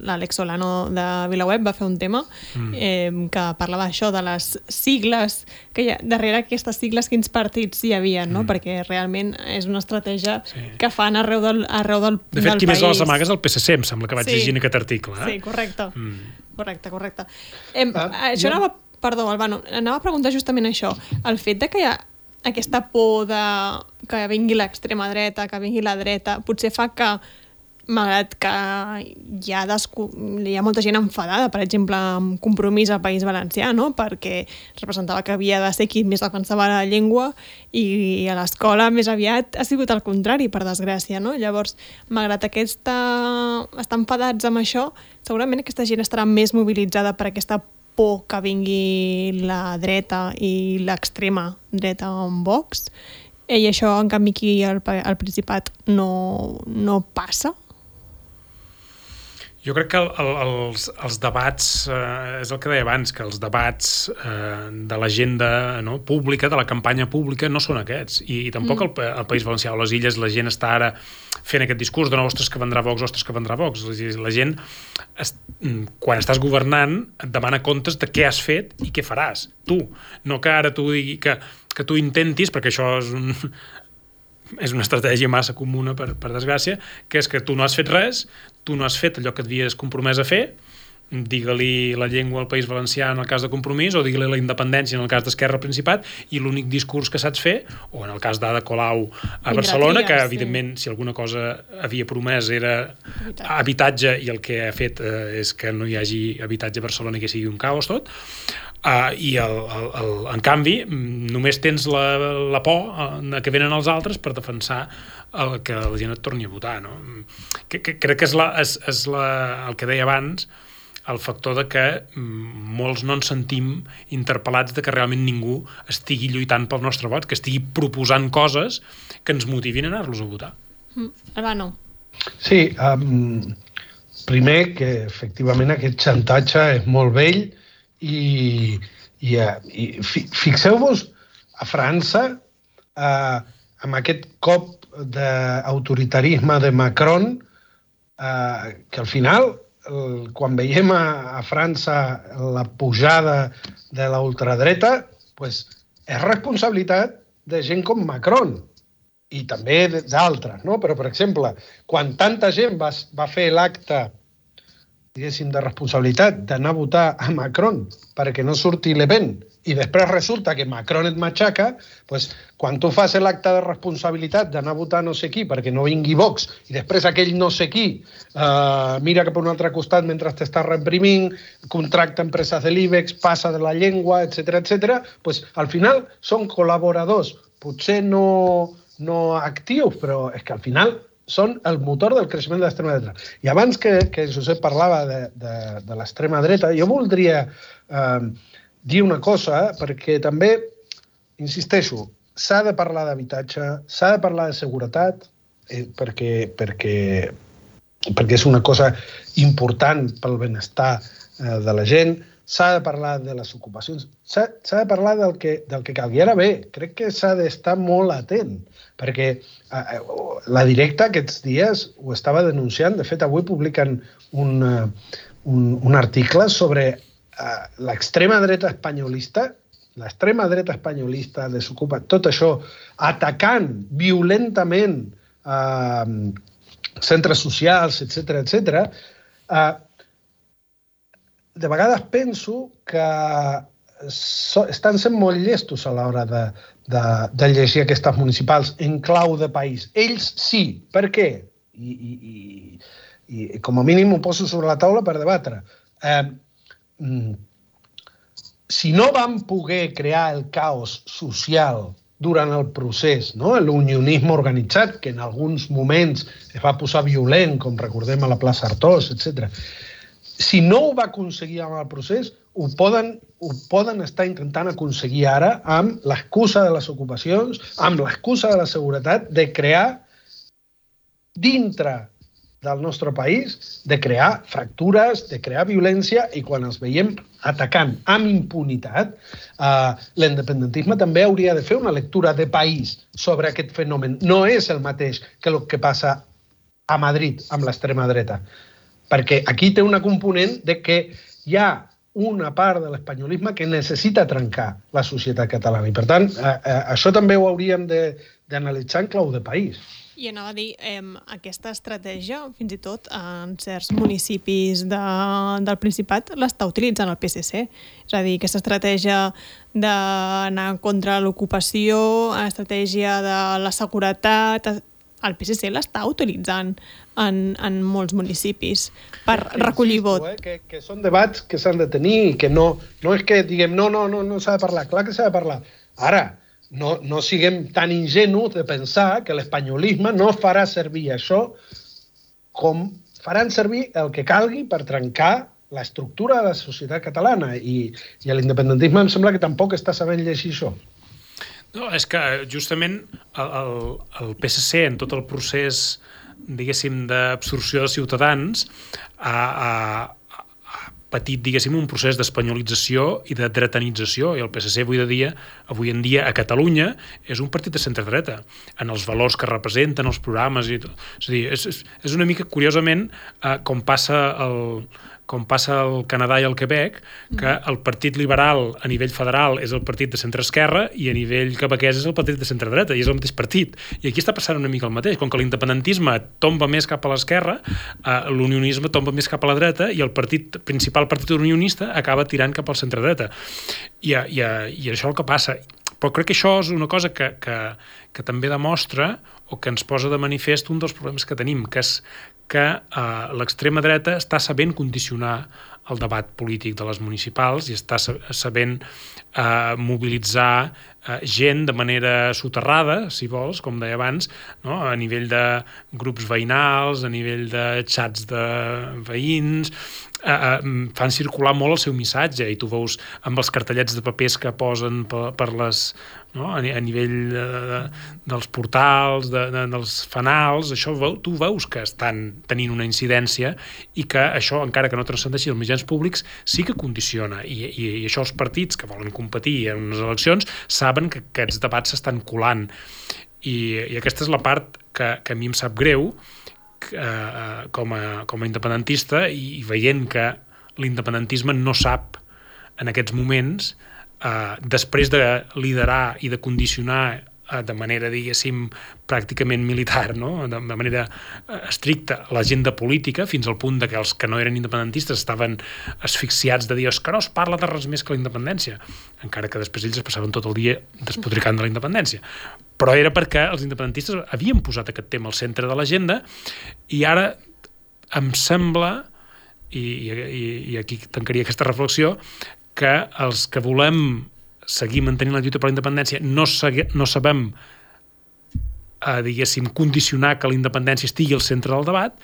l'Àlex Solano de Vilaweb va fer un tema mm. eh, que parlava això de les sigles, que hi ha, darrere aquestes sigles quins partits hi havia, no? Mm. Perquè realment és una estratègia sí. que fan arreu del, arreu del, de fet, del qui país. més les amagues el PSC, em sembla que vaig Sí. llegir en aquest article. Eh? Sí, correcte. Mm. Correcte, correcte. Eh, Ah, això jo- anava... Perdó, Albano, anava a preguntar justament això. El fet de que hi ha aquesta por de que vingui l'extrema dreta, que vingui la dreta, potser fa que malgrat que hi ha, descu... hi ha molta gent enfadada, per exemple, amb compromís al País Valencià, no? perquè representava que havia de ser qui més defensava la llengua i a l'escola més aviat ha sigut el contrari, per desgràcia. No? Llavors, malgrat aquesta... estar enfadats amb això, segurament aquesta gent estarà més mobilitzada per aquesta por que vingui la dreta i l'extrema dreta en Vox i això, en canvi, aquí al, al Principat no, no passa. Jo crec que el, el, els, els debats, eh, és el que deia abans, que els debats eh, de l'agenda no, pública, de la campanya pública, no són aquests. I, i tampoc mm. el, el País Valencià o les Illes, la gent està ara fent aquest discurs de no, ostres, que vendrà Vox, ostres, que vendrà Vox. La gent, es, mm, quan estàs governant, et demana comptes de què has fet i què faràs, tu. No que ara tu digui que, que tu intentis, perquè això és un, és una estratègia massa comuna, per, per desgràcia, que és que tu no has fet res, tu no has fet allò que et havies compromès a fer, digue-li la llengua al País Valencià en el cas de compromís o digue-li la independència en el cas d'Esquerra al Principat i l'únic discurs que saps fer, o en el cas d'Ada Colau a Vindrà Barcelona, Trias, que sí. evidentment si alguna cosa havia promès era Habitatge. habitatge i el que ha fet eh, és que no hi hagi habitatge a Barcelona i que sigui un caos tot, Uh, I el, el, el, en canvi, mm, només tens la, la por uh, que venen els altres per defensar el que la gent et torni a votar. No? Que, que, crec que és, la, és, és la, el que deia abans, el factor de que mm, molts no ens sentim interpel·lats de que realment ningú estigui lluitant pel nostre vot, que estigui proposant coses que ens motivin a anar-los a votar. Mm. Albano. Sí, um, primer que efectivament aquest xantatge és molt vell i, i, eh, i fi, fixeu-vos a França eh, amb aquest cop d'autoritarisme de Macron eh, que al final el, quan veiem a, a França la pujada de la ultradreta pues, és responsabilitat de gent com Macron i també d'altres, no? Però, per exemple, quan tanta gent va, va fer l'acte diguéssim, de responsabilitat d'anar a votar a Macron perquè no surti Le Pen i després resulta que Macron et matxaca, pues, quan tu fas l'acte de responsabilitat d'anar a votar no sé qui perquè no vingui Vox i després aquell no sé qui uh, mira cap a un altre costat mentre t'està reprimint, contracta empreses de l'IBEX, passa de la llengua, etc etc. pues, al final són col·laboradors, potser no, no actius, però és que al final són el motor del creixement de l'extrema dreta. I abans que, que Josep parlava de, de, de l'extrema dreta, jo voldria eh, dir una cosa, perquè també, insisteixo, s'ha de parlar d'habitatge, s'ha de parlar de seguretat, eh, perquè, perquè, perquè és una cosa important pel benestar eh, de la gent, s'ha de parlar de les ocupacions, s'ha de parlar del que, del que calgui. Ara bé, crec que s'ha d'estar molt atent, perquè eh, eh, la directa aquests dies ho estava denunciant. De fet, avui publiquen un, uh, un, un article sobre uh, l'extrema dreta espanyolista l'extrema dreta espanyolista desocupa tot això, atacant violentament uh, centres socials, etc etc. Uh, de vegades penso que so, estan sent molt llestos a l'hora de, de, de llegir aquestes municipals en clau de país. Ells sí. Per què? I, i, i, i com a mínim ho poso sobre la taula per debatre. Eh, si no vam poder crear el caos social durant el procés, no? l'unionisme organitzat, que en alguns moments es va posar violent, com recordem a la plaça Artós, etc si no ho va aconseguir amb el procés, ho poden, ho poden estar intentant aconseguir ara amb l'excusa de les ocupacions, amb l'excusa de la seguretat, de crear dintre del nostre país, de crear fractures, de crear violència, i quan els veiem atacant amb impunitat, eh, l'independentisme també hauria de fer una lectura de país sobre aquest fenomen. No és el mateix que el que passa a Madrid amb l'extrema dreta perquè aquí té una component de que hi ha una part de l'espanyolisme que necessita trencar la societat catalana. I, per tant, eh, eh, això també ho hauríem d'analitzar en clau de país. I anava a dir, eh, aquesta estratègia, fins i tot en certs municipis de, del Principat, l'està utilitzant el PSC. És a dir, aquesta estratègia d'anar contra l'ocupació, estratègia de la seguretat, el PSC l'està utilitzant en, en molts municipis per sí, recollir insisto, vot. Eh, que, que són debats que s'han de tenir i que no, no és que diguem no, no, no, no s'ha de parlar, clar que s'ha de parlar. Ara, no, no siguem tan ingenus de pensar que l'espanyolisme no farà servir això com faran servir el que calgui per trencar l'estructura de la societat catalana i, i l'independentisme em sembla que tampoc està sabent llegir això. No, és que justament el, el, el PSC en tot el procés diguéssim, d'absorció de ciutadans ha, ha, ha patit, diguéssim, un procés d'espanyolització i de dretanització, i el PSC avui, de dia, avui en dia a Catalunya és un partit de centre-dreta, en els valors que representen, els programes i tot. És a dir, és, és una mica, curiosament, eh, com passa el, com passa al Canadà i al Quebec, que mm. el Partit Liberal a nivell federal és el partit de centre-esquerra i a nivell quebequès és el partit de centre-dreta, i és el mateix partit. I aquí està passant una mica el mateix. Com que l'independentisme tomba més cap a l'esquerra, eh, l'unionisme tomba més cap a la dreta i el partit principal partit unionista acaba tirant cap al centre-dreta. I, i, I això és el que passa. Però crec que això és una cosa que, que, que també demostra o que ens posa de manifest un dels problemes que tenim, que és que eh, l'extrema dreta està sabent condicionar el debat polític de les municipals i està sabent eh, mobilitzar gent de manera soterrada, si vols, com deia abans, no? a nivell de grups veïnals, a nivell de xats de veïns, eh, eh, fan circular molt el seu missatge i tu veus amb els cartellets de papers que posen per, per les, no? a, a nivell de, de, dels portals, de, de, dels fanals, això veu, tu veus que estan tenint una incidència i que això, encara que no transcendeixi els mitjans públics, sí que condiciona i, i, i això els partits que volen competir en unes eleccions saben que aquests debats s'estan colant. I, i aquesta és la part que, que a mi em sap greu eh, com, a, com a independentista i, i veient que l'independentisme no sap en aquests moments eh, després de liderar i de condicionar de manera, diguéssim, pràcticament militar, no? de, de manera eh, estricta, l'agenda política, fins al punt de que els que no eren independentistes estaven asfixiats de dir que no es parla de res més que la independència, encara que després ells es passaven tot el dia despotricant de la independència. Però era perquè els independentistes havien posat aquest tema al centre de l'agenda i ara em sembla, i, i, i aquí tancaria aquesta reflexió, que els que volem seguir mantenint la lluita per la independència no, no sabem a, diguéssim, condicionar que la independència estigui al centre del debat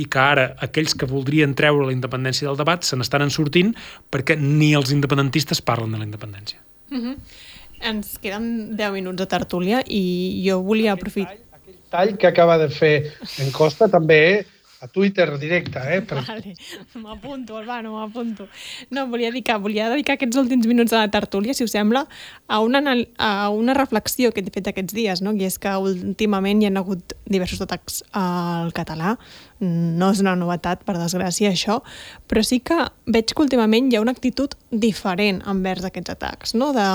i que ara aquells que voldrien treure la independència del debat se n'estan sortint perquè ni els independentistes parlen de la independència. Mm -hmm. Ens queden 10 minuts de tertúlia i jo volia aprofitar... Aquell tall, aquell tall que acaba de fer en Costa també a Twitter directe, eh? Per... Vale, m'apunto, Albano, m'apunto. No, volia dedicar, volia dedicar aquests últims minuts a la tertúlia, si us sembla, a una, a una reflexió que he fet aquests dies, no? i és que últimament hi ha hagut diversos atacs al català, no és una novetat, per desgràcia, això, però sí que veig que últimament hi ha una actitud diferent envers aquests atacs, no? de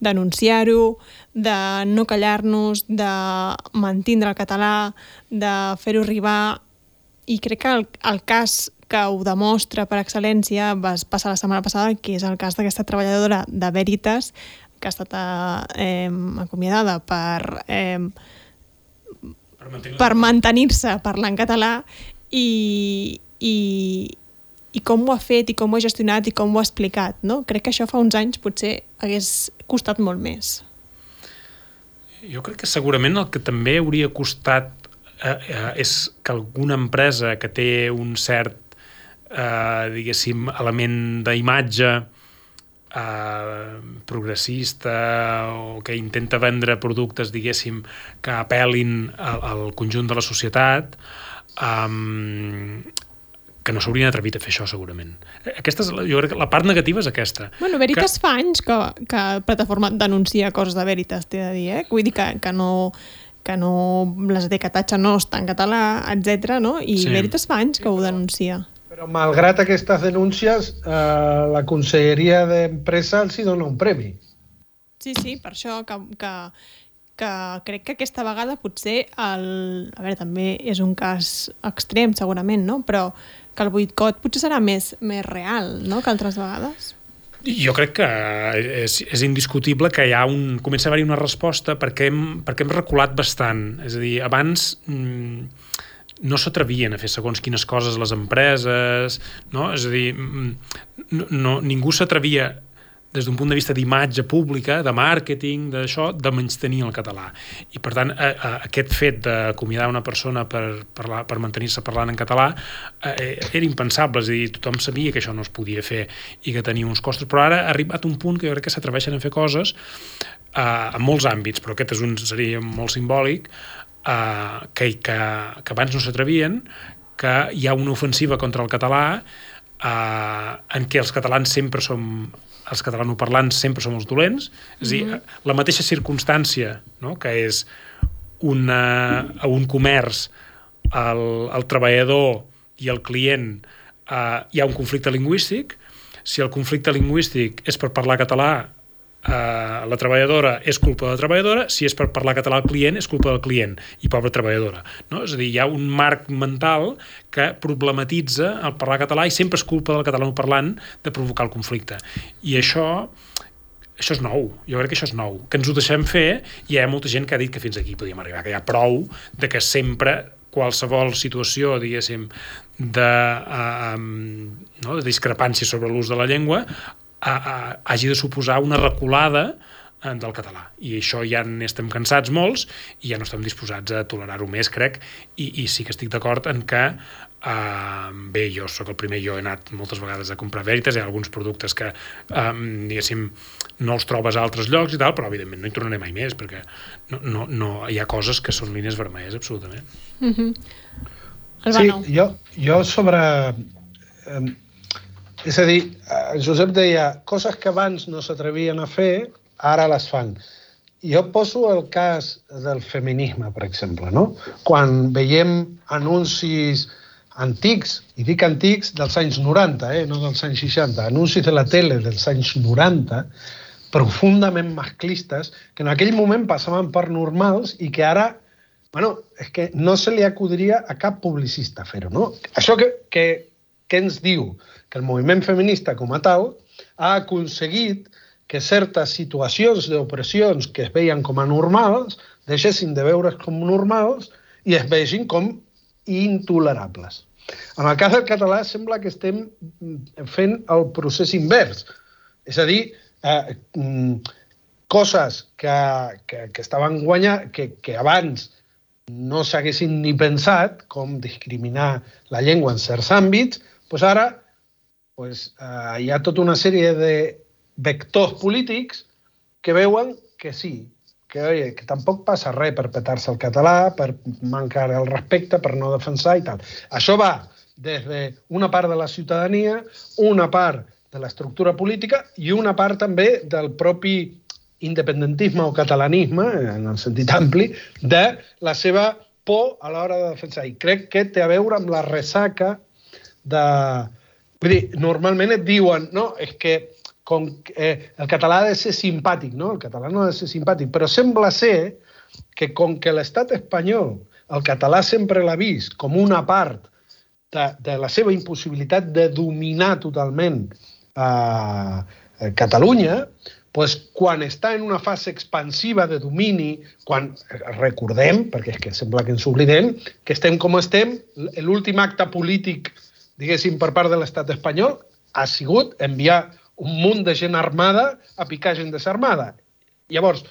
denunciar-ho, de no callar-nos, de mantindre el català, de fer-ho arribar i crec que el, el cas que ho demostra per excel·lència va passar la setmana passada, que és el cas d'aquesta treballadora de Veritas, que ha estat eh, acomiadada per, eh, per mantenir-se parlant català i, i, i com ho ha fet i com ho ha gestionat i com ho ha explicat. No? Crec que això fa uns anys potser hagués costat molt més. Jo crec que segurament el que també hauria costat eh, eh, és que alguna empresa que té un cert, eh, diguéssim, element d'imatge eh, progressista o que intenta vendre productes, diguéssim, que apel·lin al, al conjunt de la societat, eh, que no s'haurien atrevit a fer això, segurament. Aquesta és, jo crec que la part negativa és aquesta. Bueno, Veritas que... fa anys que, que Plataforma denuncia coses de Veritas, t'he de dir, eh? Vull dir que, que no que no, les etiquetatge no està en català, etc. no? I sí. Veritas fa anys que ho denuncia. Però malgrat aquestes denúncies, eh, la Conselleria d'Empresa els hi dona un premi. Sí, sí, per això que, que, que crec que aquesta vegada potser el... A veure, també és un cas extrem, segurament, no? Però que el boicot potser serà més, més real, no?, que altres vegades. Jo crec que és, és indiscutible que hi ha un, comença a haver-hi una resposta perquè hem, perquè hem reculat bastant. És a dir, abans mmm, no s'atrevien a fer segons quines coses les empreses, no? És a dir, mm, no, no, ningú s'atrevia des d'un punt de vista d'imatge pública, de màrqueting, d'això, de menys tenir el català. I, per tant, eh, eh, aquest fet d'acomiadar una persona per, parlar, per mantenir-se parlant en català eh, era impensable, és a dir, tothom sabia que això no es podia fer i que tenia uns costos, però ara ha arribat un punt que jo crec que s'atreveixen a fer coses eh, en molts àmbits, però aquest és un, seria molt simbòlic, eh, que, que, que abans no s'atrevien, que hi ha una ofensiva contra el català eh, en què els catalans sempre som els catalanoparlants sempre som els dolents, és a dir, mm -hmm. la mateixa circumstància, no?, que és una, a un comerç, el, el treballador i el client eh, hi ha un conflicte lingüístic, si el conflicte lingüístic és per parlar català eh, la treballadora és culpa de la treballadora, si és per parlar català al client, és culpa del client i pobra treballadora. No? És a dir, hi ha un marc mental que problematitza el parlar català i sempre és culpa del català no parlant de provocar el conflicte. I això això és nou, jo crec que això és nou, que ens ho deixem fer i hi ha molta gent que ha dit que fins aquí podíem arribar, que hi ha prou de que sempre qualsevol situació, diguéssim, de, uh, um, no, de discrepància sobre l'ús de la llengua a, a, hagi de suposar una reculada eh, del català. I això ja n'estem cansats molts i ja no estem disposats a tolerar-ho més, crec, i, i sí que estic d'acord en que Uh, bé, jo sóc el primer, jo he anat moltes vegades a comprar Veritas, hi ha alguns productes que, um, diguéssim, no els trobes a altres llocs i tal, però evidentment no hi tornaré mai més, perquè no, no, no, hi ha coses que són línies vermelles, absolutament. Mm -hmm. Sí, jo, jo sobre... Um, és a dir, eh, Josep deia, coses que abans no s'atrevien a fer, ara les fan. Jo poso el cas del feminisme, per exemple, no? Quan veiem anuncis antics, i dic antics dels anys 90, eh, no dels anys 60, anuncis de la tele dels anys 90, profundament masclistes, que en aquell moment passaven per normals i que ara, bueno, és que no se li acudiria a cap publicista fer-ho, no? Això que, que, que ens diu? que el moviment feminista com a tal ha aconseguit que certes situacions d'opressions que es veien com a normals deixessin de veure's com normals i es vegin com intolerables. En el cas del català sembla que estem fent el procés invers. És a dir, eh, mm, coses que, que, que estaven guanyant, que, que abans no s'haguessin ni pensat com discriminar la llengua en certs àmbits, doncs ara pues, eh, hi ha tota una sèrie de vectors polítics que veuen que sí, que, oye, que tampoc passa res per petar-se el català, per mancar el respecte, per no defensar i tal. Això va des d'una part de la ciutadania, una part de l'estructura política i una part també del propi independentisme o catalanisme, en el sentit ampli, de la seva por a l'hora de defensar. I crec que té a veure amb la ressaca de... Vull dir, normalment et diuen, no, és que com, eh, el català ha de ser simpàtic, no? El català no ha de ser simpàtic, però sembla ser que com que l'estat espanyol el català sempre l'ha vist com una part de, de la seva impossibilitat de dominar totalment eh, Catalunya, pues, quan està en una fase expansiva de domini, quan recordem, perquè és que sembla que ens oblidem, que estem com estem, l'últim acte polític, diguéssim, per part de l'estat espanyol ha sigut enviar un munt de gent armada a picar gent desarmada. Llavors,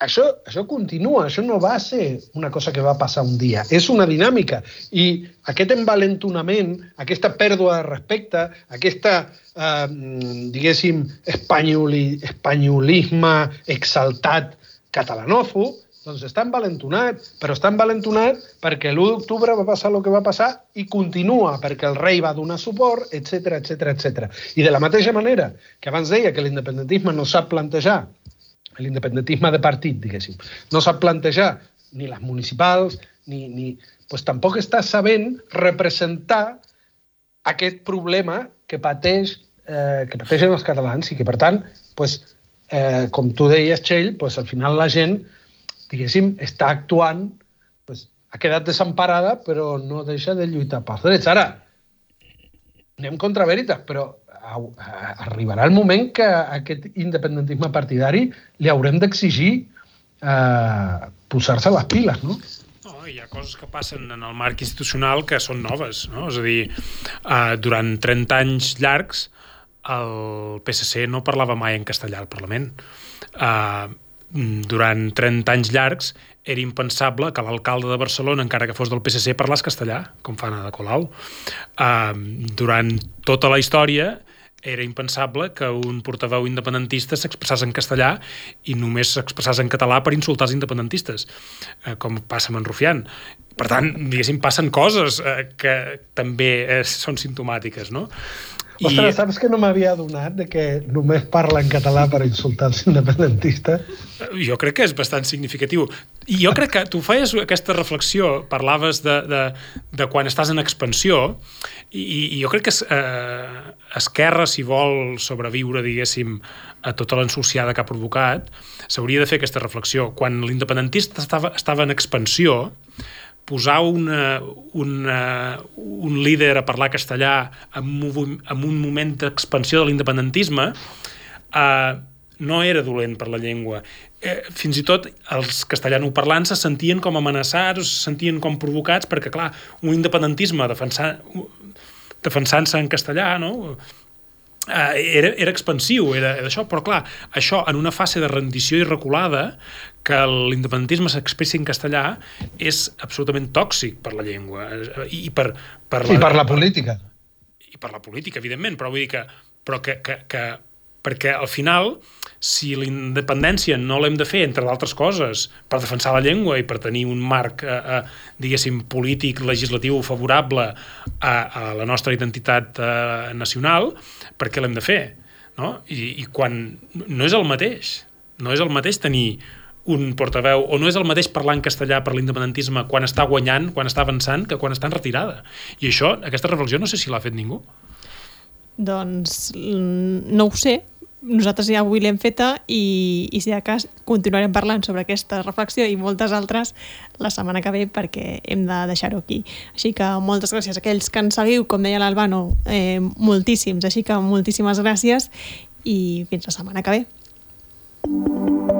això, això continua, això no va ser una cosa que va passar un dia, és una dinàmica. I aquest envalentonament, aquesta pèrdua de respecte, aquesta, eh, diguéssim, espanyoli, espanyolisme exaltat catalanòfob, doncs està envalentonat, però està envalentonat perquè l'1 d'octubre va passar el que va passar i continua perquè el rei va donar suport, etc etc etc. I de la mateixa manera que abans deia que l'independentisme no sap plantejar l'independentisme de partit, diguéssim. No sap plantejar ni les municipals, ni, ni, pues tampoc està sabent representar aquest problema que pateix eh, que pateixen els catalans i que, per tant, pues, eh, com tu deies, Txell, pues, al final la gent, diguéssim, està actuant, pues, ha quedat desemparada, però no deixa de lluitar pels drets. Ara, anem contra veritat, però arribarà el moment que aquest independentisme partidari li haurem d'exigir eh, posar-se les piles, no? No, hi ha coses que passen en el marc institucional que són noves, no? És a dir, eh, durant 30 anys llargs el PSC no parlava mai en castellà al Parlament. Eh, durant 30 anys llargs era impensable que l'alcalde de Barcelona, encara que fos del PSC, parlés castellà, com fan a de Colau. Uh, durant tota la història era impensable que un portaveu independentista s'expressés en castellà i només s'expressés en català per insultar els independentistes, eh, com passa amb en Rufián. Per tant, diguéssim, passen coses eh, que també eh, són simptomàtiques, no? Ostres, I... saps que no m'havia adonat de que només parla en català per insultar els independentistes? Jo crec que és bastant significatiu. I jo crec que tu feies aquesta reflexió, parlaves de, de, de quan estàs en expansió, i, i jo crec que eh, Esquerra, si vol sobreviure, diguéssim, a tota l'ensuciada que ha provocat, s'hauria de fer aquesta reflexió. Quan l'independentista estava, estava en expansió, posar una, una, un líder a parlar castellà en, en un moment d'expansió de l'independentisme eh, no era dolent per la llengua. Eh, fins i tot els castellanoparlants se sentien com amenaçats o se sentien com provocats perquè, clar, un independentisme defensant, defensant-se en castellà, no? eh, era, era expansiu, era, era això, però clar, això en una fase de rendició i reculada que l'independentisme s'expressi en castellà és absolutament tòxic per la llengua i per, per la, I per la política. I per la política, evidentment, però vull dir que, però que, que, que perquè al final si l'independència no l'hem de fer, entre d'altres coses, per defensar la llengua i per tenir un marc, eh, eh, diguéssim, polític, legislatiu favorable a, a la nostra identitat eh, nacional, per què l'hem de fer? No? I, I quan no és el mateix, no és el mateix tenir un portaveu, o no és el mateix parlar en castellà per l'independentisme quan està guanyant, quan està avançant, que quan està en retirada. I això, aquesta reflexió, no sé si l'ha fet ningú. Doncs no ho sé, nosaltres ja avui l'hem feta i, i si de cas continuarem parlant sobre aquesta reflexió i moltes altres la setmana que ve perquè hem de deixar-ho aquí. Així que moltes gràcies a aquells que ens seguiu, com deia l'Albano, eh, moltíssims, així que moltíssimes gràcies i fins la setmana que ve.